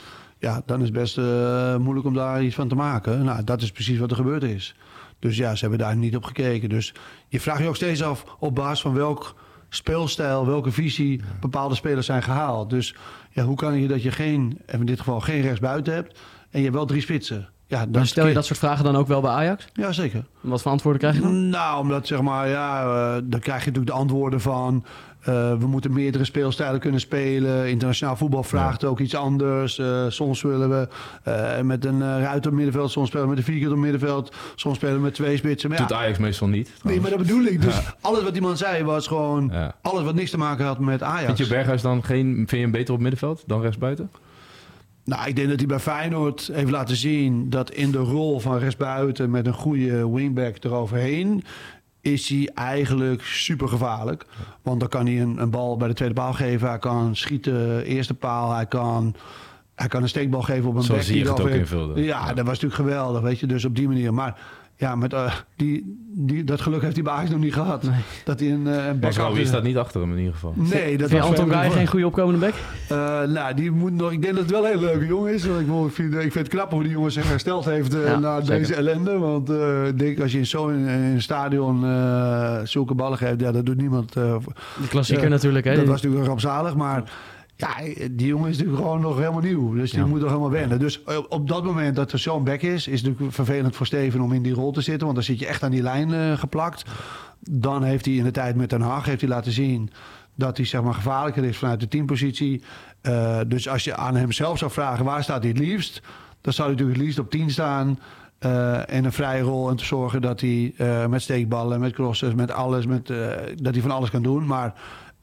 ja, dan is het best eh, moeilijk om daar iets van te maken. Nou, dat is precies wat er gebeurd is. Dus ja, ze hebben daar niet op gekeken. Dus je vraagt je ook steeds af op basis van welk speelstijl, welke visie bepaalde spelers zijn gehaald. Dus ja, hoe kan je dat je geen, in dit geval geen rechtsbuiten hebt en je hebt wel drie spitsen? Ja, dan stel je dat soort vragen dan ook wel bij Ajax? Ja, zeker. Wat voor antwoorden krijg je dan? Nou, omdat zeg maar, ja, eh, dan krijg je natuurlijk de antwoorden van. Eh, we moeten meerdere speelstijlen kunnen spelen. Internationaal voetbal vraagt ook iets anders. Eh, soms willen we eh, met een ruiter op middenveld, soms spelen we met een vierkant op middenveld, soms spelen we met twee spitsen. Maar Doet ja, Ajax meestal niet. nee, maar dat bedoel ik. Dus alles wat die man zei was gewoon alles wat niks te maken had met Ajax. Vind je Berghuis dan geen, vind je hem beter op middenveld dan rechtsbuiten? Nou, ik denk dat hij bij Feyenoord heeft laten zien dat in de rol van rechtsbuiten met een goede wingback eroverheen is hij eigenlijk super gevaarlijk. Want dan kan hij een, een bal bij de tweede paal geven. Hij kan schieten, eerste paal. Hij kan, hij kan een steekbal geven op een Zoals back het ook invulde. Ja, Ja. dat was natuurlijk geweldig, weet je. Dus op die manier. Maar ja, met, eh, die, die, dat geluk heeft hij bij Ajax nog niet gehad. Dat hij een, eh, een back Masraoui achter- staat niet achter hem in ieder geval. Nee, dat was Anton Guy geen goede opkomende bek? eh, nou, die moet nog. Ik denk dat het wel een hele leuke jongen is. Want ik, ik, vind, ik vind het knap hoe die jongen zich hersteld heeft eh, Ja, na zeker. deze ellende. Want eh, ik denk als je zo in, in een stadion eh, zulke ballen geeft, ja, dat doet niemand. eh, De klassieker natuurlijk. Hè? dat was natuurlijk rampzalig, maar. Ja, die jongen is natuurlijk gewoon nog helemaal nieuw. Dus die Ja. moet nog helemaal wennen. Dus op, op dat moment dat er zo'n bek is, is het natuurlijk vervelend voor Steven om in die rol te zitten. Want dan zit je echt aan die lijn eh, geplakt. Dan heeft hij in de tijd met Den Haag heeft hij laten zien dat hij zeg maar, gevaarlijker is vanuit de teampositie. Eh, dus als je aan hem zelf zou vragen waar staat hij het liefst, dan zou hij natuurlijk het liefst op 10 staan. eh en een vrije rol en te zorgen dat hij eh, met steekballen, met crosses, met alles, met, eh, dat hij van alles kan doen. Maar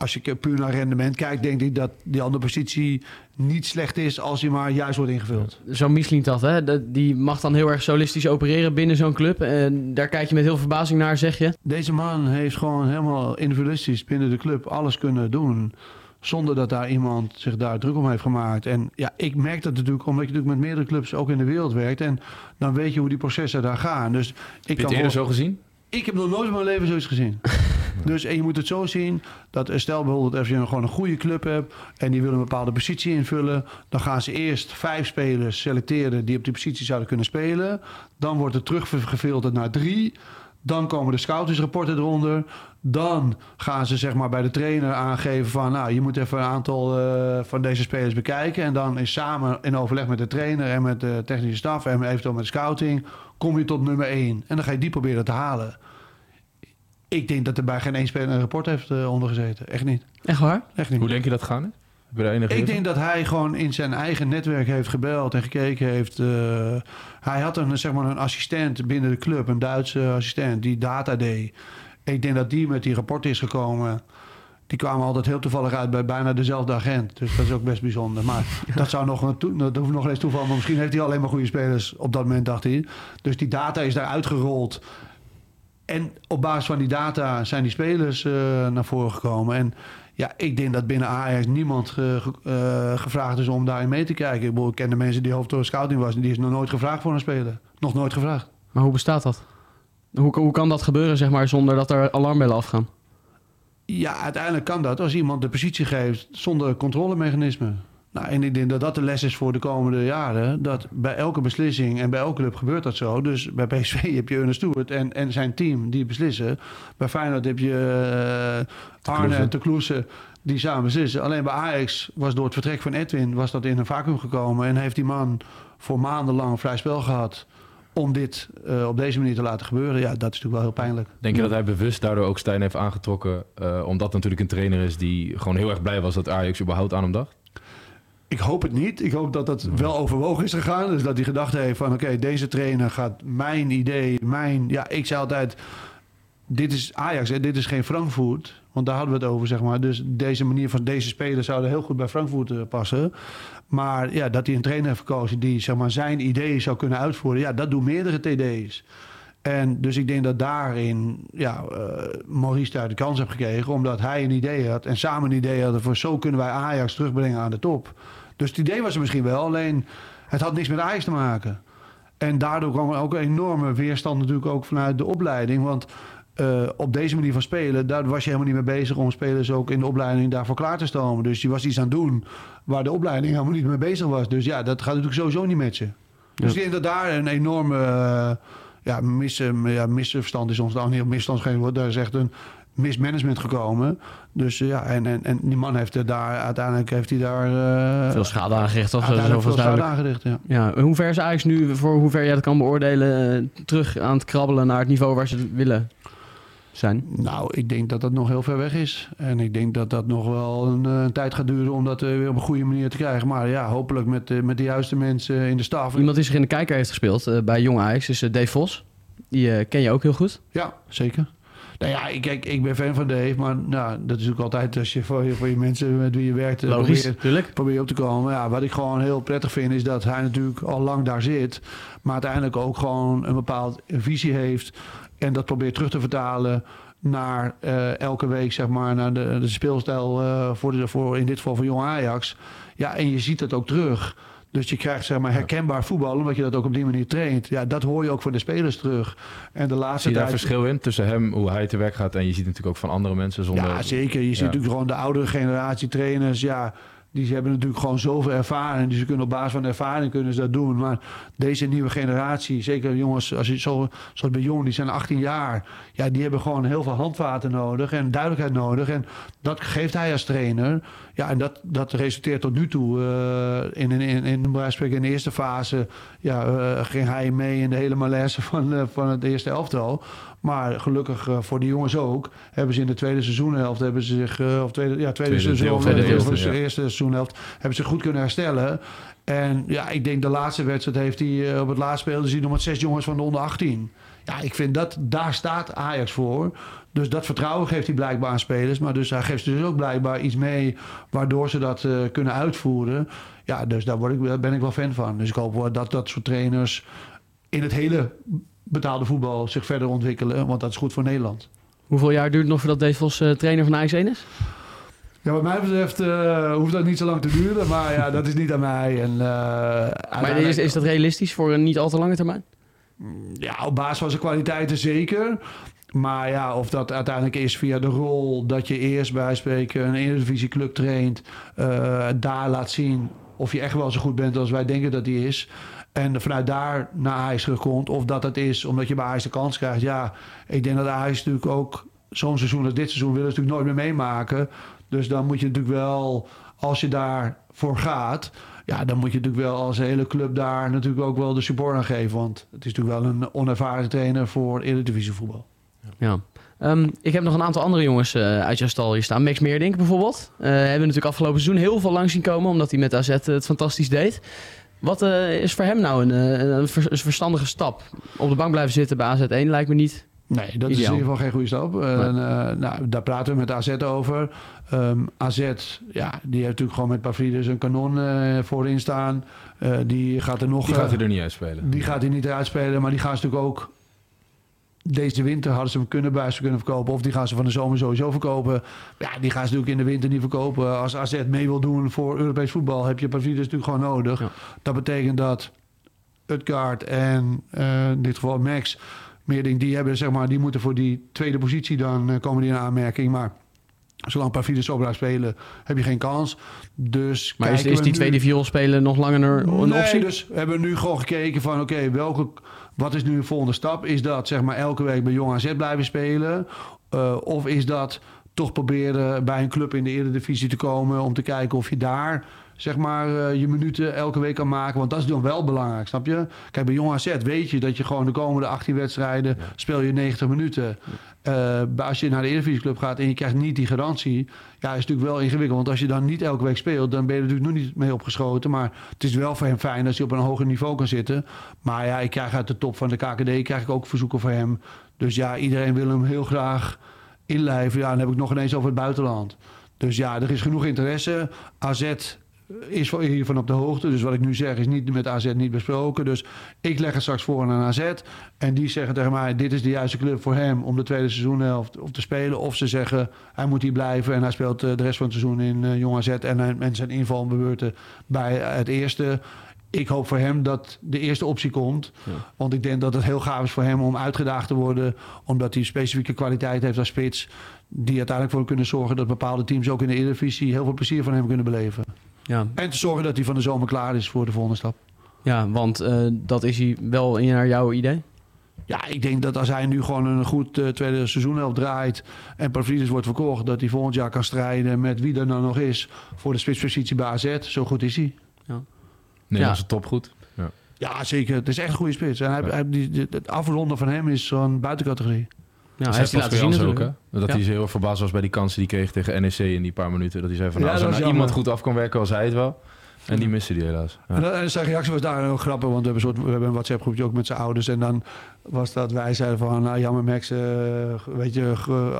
als je puur naar rendement kijkt, denk ik dat die andere positie niet slecht is als hij maar juist wordt ingevuld. Zo'n hè? dat- die mag dan heel erg solistisch opereren binnen zo'n club. En daar kijk je met heel veel verbazing naar, zeg je. Deze man heeft gewoon helemaal individualistisch binnen de club alles kunnen doen. Zonder dat daar iemand zich daar druk om heeft gemaakt. En ja, ik merk dat natuurlijk omdat je natuurlijk met meerdere clubs ook in de wereld werkt. En dan weet je hoe die processen daar gaan. Dus ik Heb je kan het eerder wel- zo gezien? Ik heb nog nooit in mijn leven zoiets gezien. dus en je moet het zo zien dat stel bijvoorbeeld als je gewoon een goede club hebt en die willen een bepaalde positie invullen, dan gaan ze eerst vijf spelers selecteren die op die positie zouden kunnen spelen. Dan wordt het teruggefilterd naar drie. Dan komen de scoutingsrapporten eronder. Dan gaan ze zeg maar bij de trainer aangeven van... nou, je moet even een aantal eh, van deze spelers bekijken. En dan is samen in overleg met de trainer en met de technische staf... en eventueel met de scouting, kom je tot nummer één. En dan ga je die proberen te halen. Ik denk dat er bij geen één speler een rapport heeft eh, ondergezeten. Echt niet. Echt waar? Echt niet. Hoe denk je dat gaan? Ik denk dat hij gewoon in zijn eigen netwerk heeft gebeld en gekeken heeft. eh, hij had een, zeg maar, een assistent binnen de club, een Duitse assistent, die data deed. Ik denk dat die met die rapporten is gekomen. Die kwamen altijd heel toevallig uit bij bijna dezelfde agent. Dus dat is ook best bijzonder. Maar dat zou nog een dat hoeft nog eens toeval. Maar misschien heeft hij alleen maar goede spelers op dat moment, dacht hij. Dus die data is daar uitgerold. en op basis van die data zijn die spelers eh, naar voren gekomen. En ja, ik denk dat binnen Ajax niemand eh, ge- gevraagd is om daarin mee te kijken. Ik, bedoel, ik ken de mensen die hoofd scouting was. Die is nog nooit gevraagd voor een speler. Nog nooit gevraagd. Maar hoe bestaat dat? Hoe, hoe kan dat gebeuren, zeg maar, zonder dat er alarmbellen afgaan? Ja, uiteindelijk kan dat als iemand de positie geeft zonder controlemechanisme. Nou, en ik denk dat dat de les is voor de komende jaren. Dat bij elke beslissing en bij elke club gebeurt dat zo. Dus bij PSV heb je Ernest Stewart en, en zijn team die beslissen. Bij Feyenoord heb je eh, Arne en Te Kloese die samen beslissen. Alleen bij Ajax was door het vertrek van Edwin was dat in een vacuüm gekomen. En heeft die man voor maandenlang vrij spel gehad om dit eh, op deze manier te laten gebeuren. Ja, dat is natuurlijk wel heel pijnlijk. Denk je dat hij bewust daardoor ook Stijn heeft aangetrokken? eh, omdat natuurlijk een trainer is die gewoon heel erg blij was dat Ajax überhaupt aan hem dacht? Ik hoop het niet. Ik hoop dat dat wel overwogen is gegaan. Dus dat hij gedacht heeft van... oké, deze trainer gaat mijn idee, mijn... Ja, ik zei altijd... Dit is Ajax, hè, dit is geen Frankfurt. Want daar hadden we het over, zeg maar. Dus deze manier van deze spelers zouden heel goed bij Frankfurt eh, passen. Maar ja, dat hij een trainer heeft gekozen... die zeg maar, zijn ideeën zou kunnen uitvoeren... ja, dat doen meerdere TD's. En dus ik denk dat daarin ja, eh, Maurice daar de kans heeft gekregen. Omdat hij een idee had. En samen een idee hadden voor zo kunnen wij Ajax terugbrengen aan de top. Dus het idee was er misschien wel. Alleen het had niks met Ajax te maken. En daardoor kwam er ook een enorme weerstand natuurlijk ook vanuit de opleiding. Want eh, op deze manier van spelen, daar was je helemaal niet mee bezig om spelers ook in de opleiding daarvoor klaar te stomen. Dus je was iets aan het doen waar de opleiding helemaal niet mee bezig was. Dus ja, dat gaat natuurlijk sowieso niet met je. Dus ik denk dat daar een enorme eh, ja, mis, eh, ja, misverstand is ons dan op misstand geen woord. Daar is echt een mismanagement gekomen. Dus eh, ja, en, en, en die man heeft er daar uiteindelijk heeft hij daar eh, Veel schade aangericht, toch? Uiteindelijk veel zoveel schade duidelijk. aangericht. Ja. Ja, hoe ver is Ajax nu, voor hoe ver jij dat kan beoordelen, eh, terug aan het krabbelen naar het niveau waar ze willen zijn? Nou, ik denk dat dat nog heel ver weg is. En ik denk dat dat nog wel een, een tijd gaat duren om dat weer op een goede manier te krijgen. Maar ja, hopelijk met, met de juiste mensen in de staf. Iemand die zich in de kijker heeft gespeeld bij Jong Ajax is Dave Vos. Die ken je ook heel goed. Ja, zeker. Nou ja, ik, kijk, ik ben fan van Dave, maar nou, dat is ook altijd als je voor je, voor je mensen met wie je werkt... eh, Logisch, probeert- natuurlijk. probeer op te komen. Ja, wat ik gewoon heel prettig vind is dat hij natuurlijk al lang daar zit. Maar uiteindelijk ook gewoon een bepaald visie heeft. En dat probeert terug te vertalen naar eh, elke week, zeg maar, naar de, de speelstijl eh, voor, de, voor in dit geval voor Jong Ajax. Ja, en je ziet dat ook terug. Dus je krijgt zeg maar herkenbaar voetbal, omdat je dat ook op die manier traint. Ja, dat hoor je ook van de spelers terug. En de laatste Zie je daar tijd... verschil in tussen hem, hoe hij te werk gaat... en je ziet natuurlijk ook van andere mensen zonder... Ja, zeker. Je ziet Ja. natuurlijk gewoon de oudere generatie trainers. Ja, die hebben natuurlijk gewoon zoveel ervaring. Dus ze kunnen op basis van ervaring kunnen ze dat doen. Maar deze nieuwe generatie, zeker jongens als je zo, zoals bij Jong, die zijn 18 jaar. Ja, die hebben gewoon heel veel handvaten nodig en duidelijkheid nodig. En dat geeft hij als trainer. Ja, en dat, dat resulteert tot nu toe eh, in, in, in, in, in de eerste fase. Ja, eh, ging hij mee in de hele malaise van, eh, van het eerste elftal. Maar gelukkig voor die jongens ook, hebben ze in de tweede seizoenhelft, hebben ze zich, of tweede, ja, tweede, Tweede seizoen, of de eerste, ja. seizoenhelft, hebben ze goed kunnen herstellen. En ja, ik denk de laatste wedstrijd heeft hij op het laatst speelde hij nog met zes jongens van de onder 18. Ja, ik vind dat, daar staat Ajax voor. Dus dat vertrouwen geeft hij blijkbaar aan spelers. Maar dus hij geeft ze dus ook blijkbaar iets mee waardoor ze dat eh, kunnen uitvoeren. Ja, dus daar, word ik, daar ben ik wel fan van. Dus ik hoop dat dat soort trainers in het hele betaalde voetbal zich verder ontwikkelen. Want dat is goed voor Nederland. Hoeveel jaar duurt het nog voordat Dave Vos eh, trainer van Ajax 1 is? Ja, wat mij betreft eh, hoeft dat niet zo lang te duren. Maar ja, dat is niet aan mij. En, Maar is, is dat realistisch voor een niet al te lange termijn? Ja, op basis van zijn kwaliteiten zeker. Maar ja, of dat uiteindelijk is via de rol dat je eerst bij spreken een Eredivisieclub traint, eh, daar laat zien of je echt wel zo goed bent als wij denken dat die is. En vanuit daar naar Ajax terugkomt. Of dat het is omdat je bij Ajax de kans krijgt. Ja, ik denk dat Ajax natuurlijk ook zo'n seizoen als dit seizoen willen natuurlijk nooit meer meemaken. Dus dan moet je natuurlijk wel, als je daarvoor gaat... Ja, dan moet je natuurlijk wel als hele club daar natuurlijk ook wel de support aan geven. Want het is natuurlijk wel een onervaren trainer voor Eredivisie voetbal. Ja. Ehm, ik heb nog een aantal andere jongens eh, uit jouw stal hier staan. Max Meerdink bijvoorbeeld. Eh hebben natuurlijk afgelopen seizoen heel veel lang zien komen, omdat hij met AZ het fantastisch deed. Wat eh, is voor hem nou een, een, een verstandige stap? Op de bank blijven zitten bij AZ 1 lijkt me niet. Nee, dat is in ieder geval geen goede stap. En, eh, nou, daar praten we met AZ over. Ehm, AZ, ja, die heeft natuurlijk gewoon met Pavlidis een kanon eh, voorin staan. Eh, die gaat er nog... Die gaat hij er niet uitspelen. Die gaat hij niet uitspelen, maar die gaan ze natuurlijk ook deze winter hadden ze hem kunnen bij ze kunnen verkopen. Of die gaan ze van de zomer sowieso verkopen. Ja, die gaan ze natuurlijk in de winter niet verkopen. Als AZ mee wil doen voor Europees voetbal, heb je Pavlidis natuurlijk gewoon nodig. Ja. Dat betekent dat Utgaard en in dit geval Max, Meerding, die, hebben, zeg maar, die moeten voor die tweede positie dan eh, komen die in aanmerking. Maar zolang Pavlidis zo blijft spelen, heb je geen kans. Dus Maar is, is die nu- tweede viool spelen nog langer een nee, optie? dus we hebben nu gewoon gekeken van... oké, welke wat is nu de volgende stap? Is dat zeg maar elke week bij Jong AZ blijven spelen? Eh, of is dat toch proberen bij een club in de Eredivisie te komen... om te kijken of je daar zeg maar eh, je minuten elke week kan maken? Want dat is dan wel belangrijk, snap je? Kijk, bij Jong AZ weet je dat je gewoon de komende 18 wedstrijden... speel je 90 minuten. Eh, als je naar de Eredivisieclub gaat en je krijgt niet die garantie... ja, is natuurlijk wel ingewikkeld. Want als je dan niet elke week speelt... dan ben je er natuurlijk nog niet mee opgeschoten. Maar het is wel voor hem fijn als hij op een hoger niveau kan zitten. Maar ja, ik krijg uit de top van de KKD krijg ik ook verzoeken voor hem. Dus ja, iedereen wil hem heel graag inlijven. Ja, dan heb ik nog ineens over het buitenland. Dus ja, er is genoeg interesse. AZ is hiervan op de hoogte. Dus wat ik nu zeg is niet met AZ niet besproken. Dus ik leg het straks voor aan AZ. En die zeggen tegen mij, dit is de juiste club voor hem... om de tweede seizoenhelft op te spelen. Of ze zeggen, hij moet hier blijven... en hij speelt eh, de rest van het seizoen in eh, Jong AZ... en, en zijn invalbeurten bij het eerste... Ik hoop voor hem dat de eerste optie komt. Want ik denk dat het heel gaaf is voor hem om uitgedaagd te worden. Omdat hij specifieke kwaliteit heeft als spits. Die uiteindelijk voor kunnen zorgen dat bepaalde teams ook in de Eredivisie heel veel plezier van hem kunnen beleven. Ja, En te zorgen dat hij van de zomer klaar is voor de volgende stap. ja want eh, dat is hij wel in naar jouw idee. Ja, ik denk dat als hij nu gewoon een goed eh, tweede seizoenhelft draait en Pavlidis wordt verkocht, dat hij volgend jaar kan strijden met wie er dan nog is voor de spitspositie bij AZ. Zo goed is hij. Nederlandse top goed. Ja. Ja, zeker. Het is echt een goede spits. En hij, hij, die, die- het afronden van hem is zo'n buitencategorie. Ja, Dat hij heeft laten zien natuurlijk. ook? Dat Ja. hij heel erg verbaasd was bij die kansen die hij kreeg tegen NEC in die paar minuten. Dat hij zei van, Ja, nou, als er nou iemand goed af kan werken, was hij het wel. En die miste die helaas. Ja. En, en zijn reactie was daar heel grappig, want we hebben, een soort, we hebben een WhatsApp groepje ook met zijn ouders. En dan was dat wij zeiden van, nou jammer Max, eh, weet je,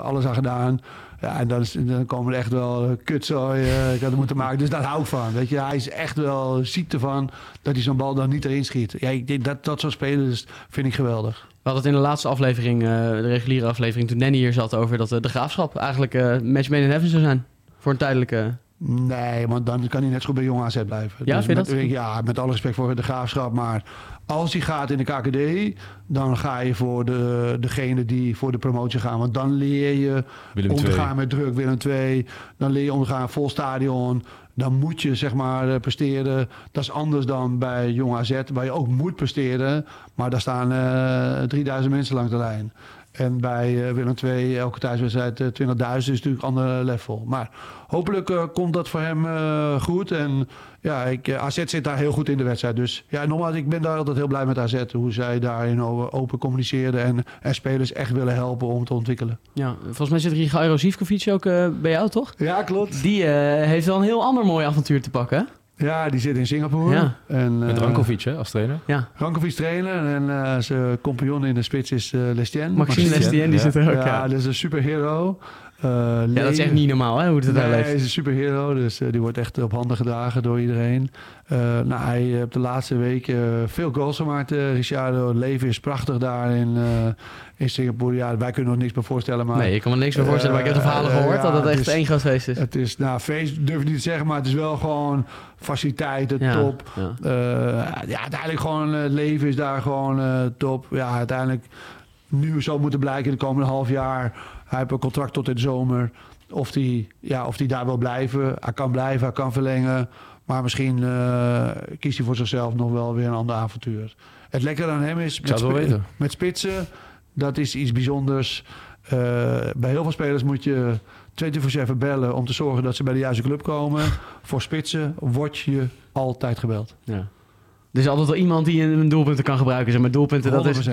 alles aan gedaan. Ja, en dan, is, dan komen er echt wel eh, kutzooi, eh, ik had het moeten maken. Dus daar hou ik van, weet je. Hij is echt wel ziek ervan dat hij zo'n bal dan niet erin schiet. Ja, ik denk dat dat soort spelers vind ik geweldig. We hadden het in de laatste aflevering, eh, de reguliere aflevering, toen Danny hier zat over dat de graafschap eigenlijk match made in heaven zou zijn. Voor een tijdelijke... Nee, want dan kan hij net zo goed bij Jong AZ blijven. Ja, vind je met, dat? Ja, met alle respect voor de graafschap. Maar als hij gaat in de KKD, dan ga je voor de, degene die voor de promotie gaan. Want dan leer je Willem om te II. gaan met druk, Willem II. Dan leer je om te gaan vol stadion. Dan moet je zeg maar eh, presteren. Dat is anders dan bij Jong AZ, waar je ook moet presteren. Maar daar staan eh 3000 mensen langs de lijn. En bij eh, Willem II, elke thuiswedstrijd eh, 20.000 is natuurlijk een ander level. Maar hopelijk eh, komt dat voor hem eh, goed. En ja, ik, eh, AZ zit daar heel goed in de wedstrijd. Dus ja, nogmaals, ik ben daar altijd heel blij met AZ. Hoe zij daarin open communiceren en, en spelers echt willen helpen om te ontwikkelen. Ja, volgens mij zit Rigairo Zivkovic ook eh, bij jou, toch? Ja, klopt. Die eh, heeft wel een heel ander mooi avontuur te pakken? Ja, die zit in Singapore. Ja. En, Met eh, Rankovic hè, als trainer. Ja, Rankovic trainer. En eh, zijn compagnon in de spits is eh Lestien. Maxime Maxime, Lestien, die ja. zit er ook, Ja, ja. dat is een superhero. Eh, Ja, dat is echt niet normaal, hè, hoe het daar Nee, hij leeft. is een superhero, dus eh, die wordt echt op handen gedragen door iedereen. Eh, nou, hij heeft de laatste weken veel goals gemaakt, Ricciardo. Het leven is prachtig daar in, in Singapore. Ja, wij kunnen ons niks meer voorstellen, maar... Nee, ik kan me niks meer voorstellen, maar ik heb de verhalen Eh, gehoord dat het echt één groot feest is. Het is, nou, feest durf ik niet te zeggen, maar het is wel gewoon faciliteiten, Ja, top. ja. Ja, uiteindelijk gewoon het leven is daar gewoon top. Ja, uiteindelijk nu zou moeten blijken in de komende half jaar. Hij heeft een contract tot in de zomer. Of hij ja, of die daar wil blijven. Hij kan blijven, hij kan verlengen. Maar misschien eh, kiest hij voor zichzelf nog wel weer een ander avontuur. Het lekkere aan hem is weten. met spitsen. Dat is iets bijzonders. Eh, bij heel veel spelers moet je 24-7 bellen om te zorgen dat ze bij de juiste club komen. Voor spitsen word je altijd gebeld. Ja. Er is altijd wel iemand die een doelpunten kan gebruiken. Zeg maar doelpunten, dat 100%. is...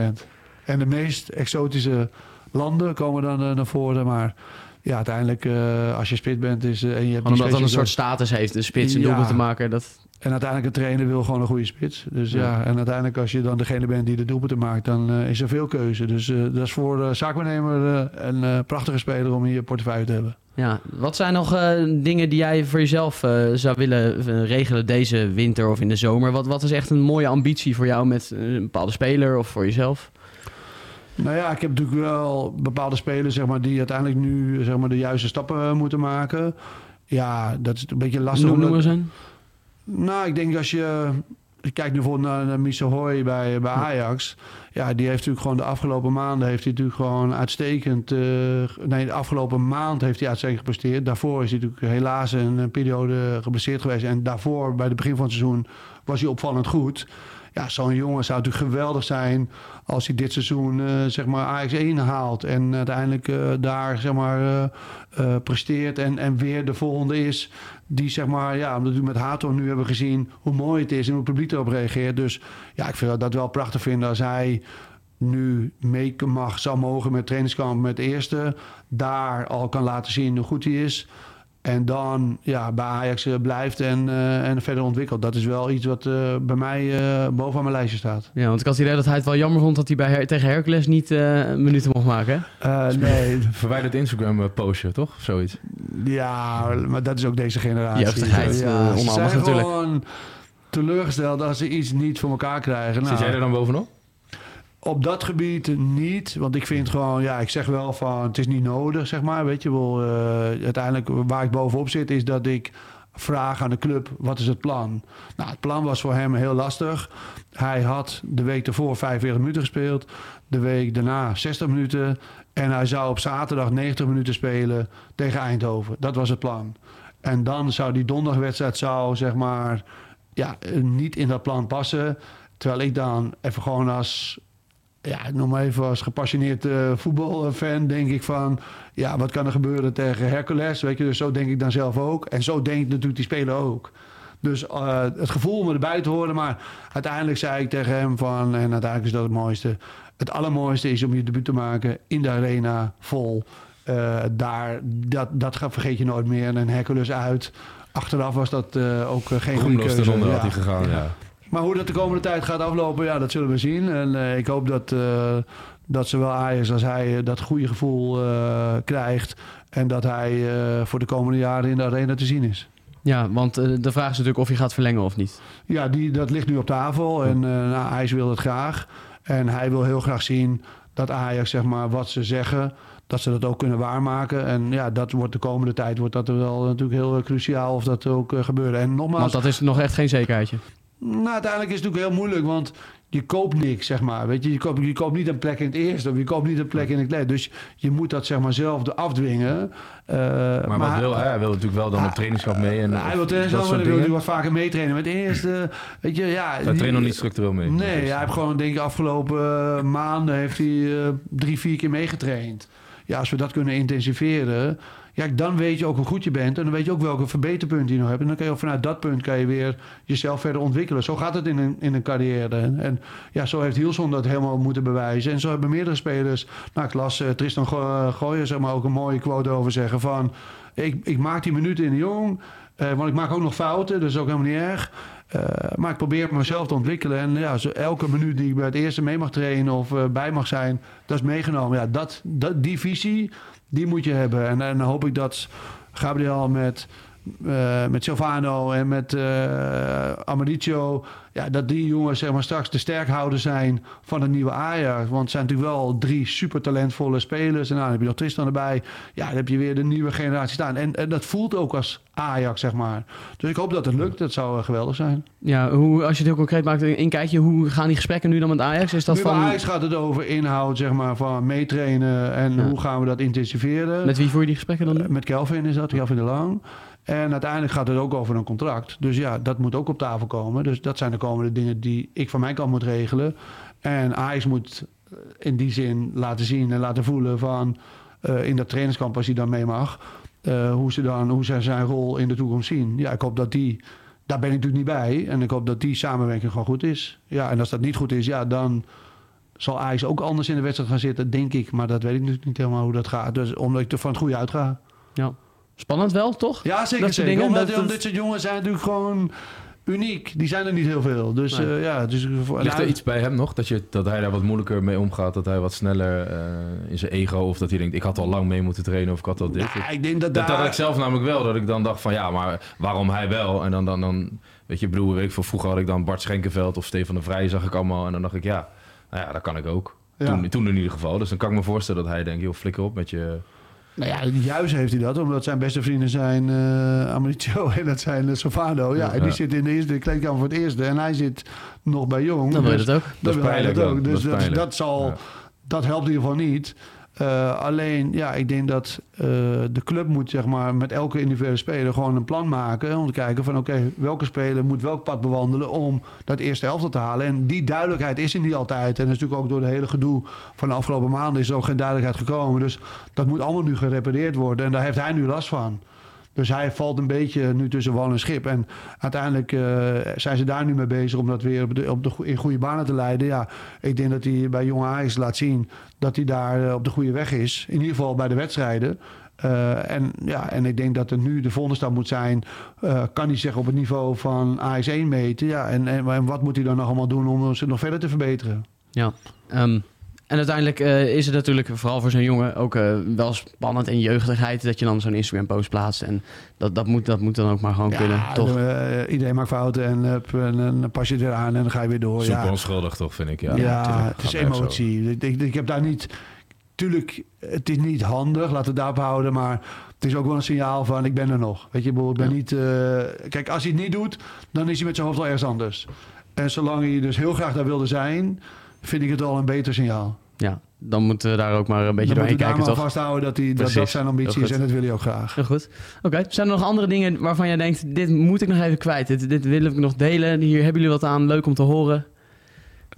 En de meest exotische landen komen dan eh, naar voren. Maar ja, uiteindelijk eh, als je spit bent is, eh, en je hebt omdat dat een soort status heeft, een spits, een Ja. doelpunt te maken. Dat... En uiteindelijk een trainer wil gewoon een goede spits. Dus ja, Ja. en uiteindelijk als je dan degene bent die de doelpunten maakt, dan is er veel keuze. Dus dat is voor de zaakwaarnemer een prachtige speler om in je portefeuille te hebben. Ja, wat zijn nog dingen die jij voor jezelf zou willen regelen deze winter of in de zomer? Wat, wat is echt een mooie ambitie voor jou met een bepaalde speler of voor jezelf? Nou ja, ik heb natuurlijk wel bepaalde spelers zeg maar, die uiteindelijk nu zeg maar, de juiste stappen eh, moeten maken. Ja, dat is een beetje lastig. Noem, eens een. Nou, ik denk als je... Kijkt nu bijvoorbeeld naar, naar bij, bij Ajax. Ja, die heeft natuurlijk gewoon de afgelopen maanden... heeft hij natuurlijk gewoon uitstekend... eh, nee, de afgelopen maand heeft hij uitstekend gepresteerd. Daarvoor is hij natuurlijk helaas een, een periode geblesseerd geweest. En daarvoor, bij het begin van het seizoen... was hij opvallend goed. Ja, zo'n jongen zou natuurlijk geweldig zijn... als hij dit seizoen eh, zeg maar Ajax 1 haalt... en uiteindelijk eh, daar zeg maar, eh, presteert... En, en weer de volgende is die zeg maar, ja, omdat we met Hato nu hebben gezien hoe mooi het is en hoe het publiek erop reageert. Dus ja, ik vind dat wel prachtig vinden als hij nu mee mag, zou mogen met trainingskamp met de eerste. Daar al kan laten zien hoe goed hij is. En dan ja, bij Ajax eh, blijft en, eh, en verder ontwikkelt. Dat is wel iets wat eh, bij mij eh, bovenaan mijn lijstje staat. Ja, want ik had het idee dat hij het wel jammer vond dat hij bij Her- tegen Hercules niet eh, minuten mocht maken. Eh, nee, Verwijderd Instagram eh, postje, toch? Of zoiets. ja, maar dat is ook deze generatie. Jeugdigheid, ja, onhandig zijn natuurlijk. gewoon teleurgesteld als ze iets niet voor elkaar krijgen. Zit Nou, jij er dan bovenop? Op dat gebied niet, want ik vind gewoon, ja, ik zeg wel van, het is niet nodig, zeg maar. Weet je wel, eh, uiteindelijk waar ik bovenop zit, is dat ik vraag aan de club, wat is het plan? Nou, het plan was voor hem heel lastig. Hij had de week ervoor 45 minuten gespeeld, de week daarna 60 minuten. En hij zou op zaterdag 90 minuten spelen tegen Eindhoven. Dat was het plan. En dan zou die donderdagwedstrijd zou, zeg maar, ja, niet in dat plan passen. Terwijl ik dan even gewoon als ja, ik noem maar even als gepassioneerd eh, voetbalfan, denk ik van, ja, wat kan er gebeuren tegen Hercules? Weet je, dus zo denk ik dan zelf ook. En zo denkt natuurlijk die speler ook. Dus eh, het gevoel om erbij te horen, maar uiteindelijk zei ik tegen hem van, en uiteindelijk is dat het mooiste. Het allermooiste is om je debuut te maken in de arena vol. Eh, daar, dat, dat gaat- vergeet je nooit meer. En Hercules uit. Achteraf was dat eh, ook geen goede keuze. eronder had Ja. hij gegaan, ja. Maar hoe dat de komende tijd gaat aflopen, ja, dat zullen we zien. En eh, ik hoop dat, eh, dat zowel Ajax als hij eh, dat goede gevoel krijgt. En dat hij voor de komende jaren in de arena te zien is. Ja, want de vraag is natuurlijk of hij gaat verlengen of niet. Ja, die, dat ligt nu op tafel. En nou, Ajax wil het graag. En hij wil heel graag zien dat Ajax, zeg maar, wat ze zeggen, dat ze dat ook kunnen waarmaken. En ja, dat wordt de komende tijd wordt dat wel natuurlijk heel cruciaal of dat ook gebeurt. En nogmaals, Want dat is nog echt geen zekerheidje. Nou, uiteindelijk is het natuurlijk heel moeilijk, want je koopt niks, zeg maar. Weet je, je koopt, je koopt niet een plek in het eerste of je koopt niet een plek in het kleed. Dus je moet dat zeg maar zelf afdwingen. Eh, Maar, wat wil hij? Hij wil natuurlijk wel dan op trainingskamp mee. En, hij wil hij wil natuurlijk wat vaker meetrainen. Met de eerste, weet je, ja. Hij traint nog niet structureel mee. Nee, Dus, hij heeft gewoon, denk ik, afgelopen eh, maanden heeft hij eh, drie, vier keer meegetraind. Ja, als we dat kunnen intensiveren, ja, dan weet je ook hoe goed je bent. En dan weet je ook welke verbeterpunten je nog hebt. En dan kan je vanuit dat punt kan je weer jezelf verder ontwikkelen. Zo gaat het in een, in een carrière. En, en ja, zo heeft Hielson dat helemaal moeten bewijzen. En zo hebben meerdere spelers, nou ik las eh, Tristan Go- Gooijer zeg maar, ook een mooie quote over zeggen van... Ik, ik maak die minuten in de jong, eh, want ik maak ook nog fouten, dus ook helemaal niet erg. Eh, maar ik probeer mezelf te ontwikkelen. En ja, zo elke minuut die ik bij het eerste mee mag trainen of eh, bij mag zijn, dat is meegenomen. Ja, dat, dat, die visie, die moet je hebben. En, dan hoop ik dat Gabriel met, eh, met Silvano en met Amaricio, ja, dat die jongens zeg maar, straks de sterkhouder zijn van het nieuwe Ajax. Want het zijn natuurlijk wel drie super talentvolle spelers. En nou, dan heb je nog Tristan erbij. Ja, dan heb je weer de nieuwe generatie staan. En, en dat voelt ook als Ajax, zeg maar. Dus ik hoop dat het lukt. Dat zou eh, geweldig zijn. Ja, hoe, als je het heel concreet maakt, een kijkje, hoe gaan die gesprekken nu dan met Ajax? Is dat nu van... Ajax gaat het over inhoud, zeg maar, van meetrainen en Ja. hoe gaan we dat intensiveren. Met wie voer je die gesprekken dan? Met Kelvin is dat, Kelvin de Lang. En uiteindelijk gaat het ook over een contract. Dus ja, dat moet ook op tafel komen. Dus dat zijn de komende dingen die ik van mijn kant moet regelen. En Ajax moet eh, in die zin laten zien en laten voelen van... eh, in dat trainingskamp als hij dan mee mag... eh, hoe, ze dan, hoe zij zijn rol in de toekomst zien. Ja, ik hoop dat die... Daar ben ik natuurlijk niet bij. En ik hoop dat die samenwerking gewoon goed is. Ja, en als dat niet goed is, ja, dan zal Ajax ook anders in de wedstrijd gaan zitten, denk ik. Maar dat weet ik natuurlijk niet helemaal hoe dat gaat. Dus omdat ik er van het goede uitga. Ja. Spannend wel, toch? Ja, zeker. Dat zeker. dingen, Omdat, dat- dit soort jongens zijn natuurlijk gewoon uniek. Die zijn er niet heel veel. Dus Nee. eh, ja, dus Ligt er nou, iets bij hem nog? Dat, je, dat hij daar wat moeilijker mee omgaat? Dat hij wat sneller eh, in zijn ego... Of dat hij denkt, ik had al lang mee moeten trainen of ik had al dit. ja, ik denk dat Dat, daar... dat ik zelf namelijk wel. Dat ik dan dacht van ja, maar waarom hij wel? En dan, dan, dan weet je, bedoel, weet ik veel, vroeger had ik dan Bart Schenkenveld of Stefan de Vrij zag ik allemaal. En dan dacht ik ja, nou ja, dat kan ik ook. Ja. Toen, toen in ieder geval. Dus dan kan ik me voorstellen dat hij denkt, joh, flikker op met je... Nou ja, juist heeft hij dat, omdat zijn beste vrienden zijn eh Amaricio en dat zijn uh, Sofano. Ja, en die Ja. zit in de eerste kleedkamer voor het eerste en hij zit nog bij Jong. Dan wil je Dus dat ook. Dat is wil hij pijnlijk ook. dan. Dus Dat dat, dat zal, Ja. dat helpt in ieder geval niet. Eh, alleen, ja, ik denk dat eh, de club moet zeg maar, met elke individuele speler gewoon een plan maken. Om te kijken van oké, welke speler moet welk pad bewandelen om dat eerste elftal te halen. En die duidelijkheid is er niet altijd. En dat is natuurlijk ook door het hele gedoe van de afgelopen maanden is er ook geen duidelijkheid gekomen. Dus dat moet allemaal nu gerepareerd worden. En daar heeft hij nu last van. Dus hij valt een beetje nu tussen wal en schip. En uiteindelijk eh, zijn ze daar nu mee bezig om dat weer op de, op de, in goede banen te leiden. Ja, ik denk dat hij bij Jong Ajax laat zien dat hij daar eh, op de goede weg is. In ieder geval bij de wedstrijden. Eh, en, ja, en ik denk dat er nu de volgende stap moet zijn. kan hij zich op het niveau van Ajax 1 meten? Ja, en, en, en wat moet hij dan nog allemaal doen om ze nog verder te verbeteren? Ja. Ehm, en uiteindelijk eh, is het natuurlijk, vooral voor zo'n jongen, ook eh, wel spannend en jeugdigheid dat je dan zo'n Instagram-post plaatst. En dat, dat, moet, dat moet dan ook maar gewoon kunnen, toch? eh, iedereen maakt fouten en, hup, en, en dan pas je het weer aan en dan ga je weer door. Super ja. onschuldig toch, vind ik. Ja, Ja, het is emotie. Ik, ik, ik heb daar niet... Tuurlijk, het is niet handig, laten we het daarop houden. Maar het is ook wel een signaal van, ik ben er nog. Weet je, ik ben Ja. niet... eh, kijk, als hij het niet doet, dan is hij met zijn hoofd al ergens anders. En zolang hij dus heel graag daar wilde zijn... vind ik het al een beter signaal. Ja, dan moeten we daar ook maar een beetje dan doorheen kijken, maar toch? vasthouden dat, hij, dat Precies. dat zijn ambitie Heel is. goed. En dat wil hij ook graag. Heel goed. Oké, zijn er nog andere dingen waarvan jij denkt, dit moet ik nog even kwijt. Dit, dit wil ik nog delen. Hier hebben jullie wat aan, leuk om te horen.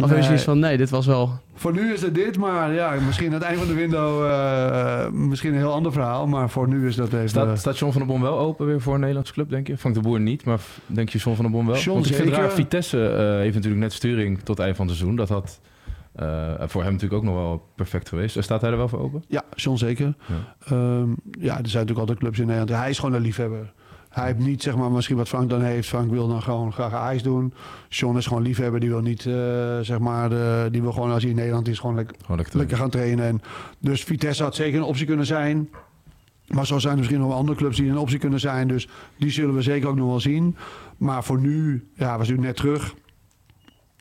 Of Nee. zoiets van, nee, dit was wel... Voor nu is het dit, maar ja, misschien aan het eind van de window... eh, misschien een heel ander verhaal. Maar voor nu is dat even... Staat, staat John van der Bom wel open weer voor een Nederlands club, denk je? Frank de Boer niet, maar denk je John van der Bom wel? John Want ik vind raar, Vitesse eh, heeft natuurlijk net sturing tot het eind van het seizoen. Dat had eh, voor hem natuurlijk ook nog wel perfect geweest. Eh, Staat hij er wel voor open? Ja, John zeker. Ja. Ehm, ja, er zijn natuurlijk altijd clubs in Nederland. Hij is gewoon een liefhebber. Hij heeft niet, zeg maar, misschien wat Frank dan heeft. Frank wil dan gewoon graag ijs doen. John is gewoon liefhebber. Die wil niet, eh, zeg maar, die wil gewoon als hij in Nederland is, gewoon lekker, Gewoon lekker, lekker gaan trainen. En dus Vitesse had zeker een optie kunnen zijn. Maar zo zijn er misschien nog wel andere clubs die een optie kunnen zijn. Dus die zullen we zeker ook nog wel zien. Maar voor nu, ja, was u net terug.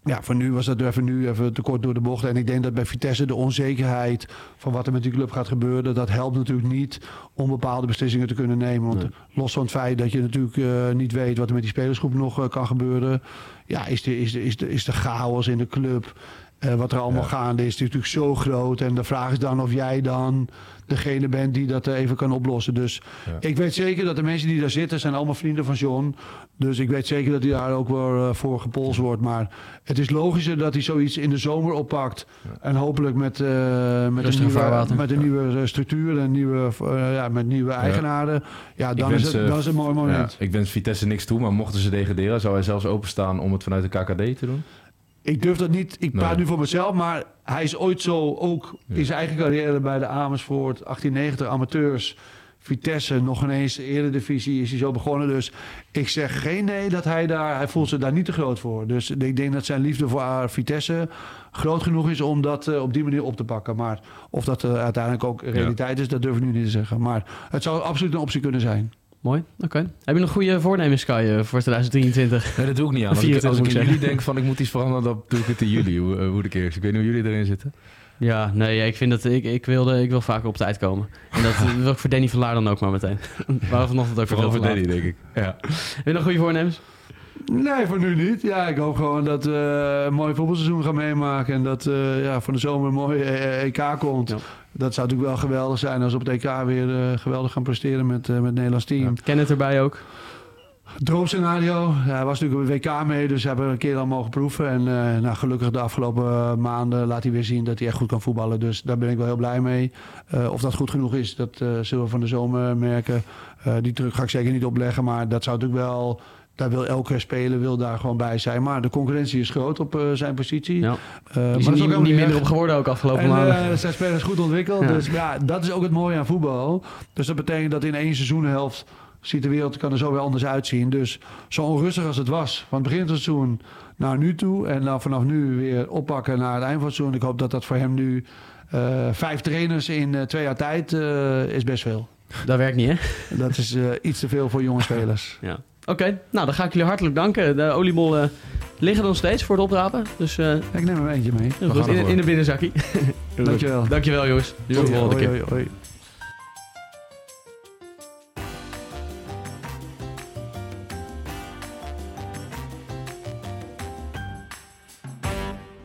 Ja, voor nu was dat even nu even te kort door de bocht. En ik denk dat bij Vitesse de onzekerheid van wat er met die club gaat gebeuren, dat helpt natuurlijk niet om bepaalde beslissingen te kunnen nemen. Want Nee. los van het feit dat je natuurlijk eh, niet weet wat er met die spelersgroep nog eh, kan gebeuren, ja, is de, is de, is de, is de chaos in de club. Eh, wat er allemaal Ja. gaande is, is natuurlijk zo groot. En de vraag is dan of jij dan degene bent die dat eh, even kan oplossen. Dus Ja. ik weet zeker dat de mensen die daar zitten, zijn allemaal vrienden van John. Dus ik weet zeker dat hij daar ook wel eh, voor gepolst wordt. Maar het is logischer dat hij zoiets in de zomer oppakt. En hopelijk met, eh, met, een nieuwe, vaarwater. met een nieuwe eh, structuur en nieuwe, ja, met nieuwe eigenaren. Ja, dan, wens, is het, dan is het een mooi moment. Ja, ik wens Vitesse niks toe, maar mochten ze degraderen, zou hij zelfs openstaan om het vanuit de KKD te doen? Ik durf dat niet. Ik praat Nee. nu voor mezelf, maar hij is ooit zo ook Ja. in zijn eigen carrière bij de Amersfoort 1890 amateurs. Vitesse, nog ineens de eredivisie is hij zo begonnen. Dus ik zeg geen nee dat hij daar, hij voelt zich daar niet te groot voor. Dus ik denk dat zijn liefde voor Vitesse groot genoeg is om dat eh, op die manier op te pakken. Maar of dat eh, uiteindelijk ook realiteit is, dat durf ik nu niet te zeggen. Maar het zou absoluut een optie kunnen zijn. Mooi, oké. Heb je nog goede voornemens, Kai, eh, voor 2023? Nee, dat doe ik niet aan. Als ik, 24 als ik moet in juli denk van ik moet iets veranderen, dan doe ik het in juli. Hoe, eh, hoe de keer is. Ik weet niet hoe jullie erin zitten. Ja, nee, ik vind dat ik, ik, wilde, ik wil vaker op tijd komen. En dat wil ik voor Danny van Laar dan ook maar meteen. Waarom vanochtend ook voor Danny, denk ik. Ja. Heb je nog goede voornemens? Nee, voor nu niet. Ja, ik hoop gewoon dat we een mooi voetbalseizoen gaan meemaken. En dat eh ja, van de zomer een mooi eh, EK komt. Ja. Dat zou natuurlijk wel geweldig zijn als we op het EK weer eh, geweldig gaan presteren met, eh, met het Nederlands team. Ken het erbij ook. Droomscenario. Ja, hij was natuurlijk op het WK mee, dus we hebben een keer al mogen proeven. En eh, nou, gelukkig de afgelopen eh, maanden laat hij weer zien dat hij echt goed kan voetballen. Dus daar ben ik wel heel blij mee. Eh, of dat goed genoeg is, dat eh, zullen we van de zomer merken. Eh, die druk ga ik zeker niet opleggen, maar dat zou natuurlijk wel... Daar wil elke speler wil daar gewoon bij zijn. Maar de concurrentie is groot op eh, zijn positie. Ja. Eh, maar is er is ook niet, niet minder op geworden ook afgelopen En maanden. eh, zijn spelers goed ontwikkeld. Ja. Dus ja, dat is ook het mooie aan voetbal. Dus dat betekent dat in één seizoenhelft ziet de wereld kan er zo weer anders uitzien. Dus zo onrustig als het was van het begin van het seizoen naar nu toe. En dan vanaf nu weer oppakken naar het eind van het seizoen. Ik hoop dat dat voor hem nu eh, vijf trainers in eh, twee jaar tijd eh, is best veel. Dat werkt niet, hè? Dat is eh, iets te veel voor jonge spelers. Ja. Oké, nou dan ga ik jullie hartelijk danken. De oliebollen liggen er nog steeds voor het oprapen. Dus eh, Ik neem er eentje mee. goed, in, in de binnenzakkie. Dankjewel. Dankjewel jongens. Tot de volgende Hoi, keer. hoi, hoi.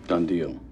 Done deal.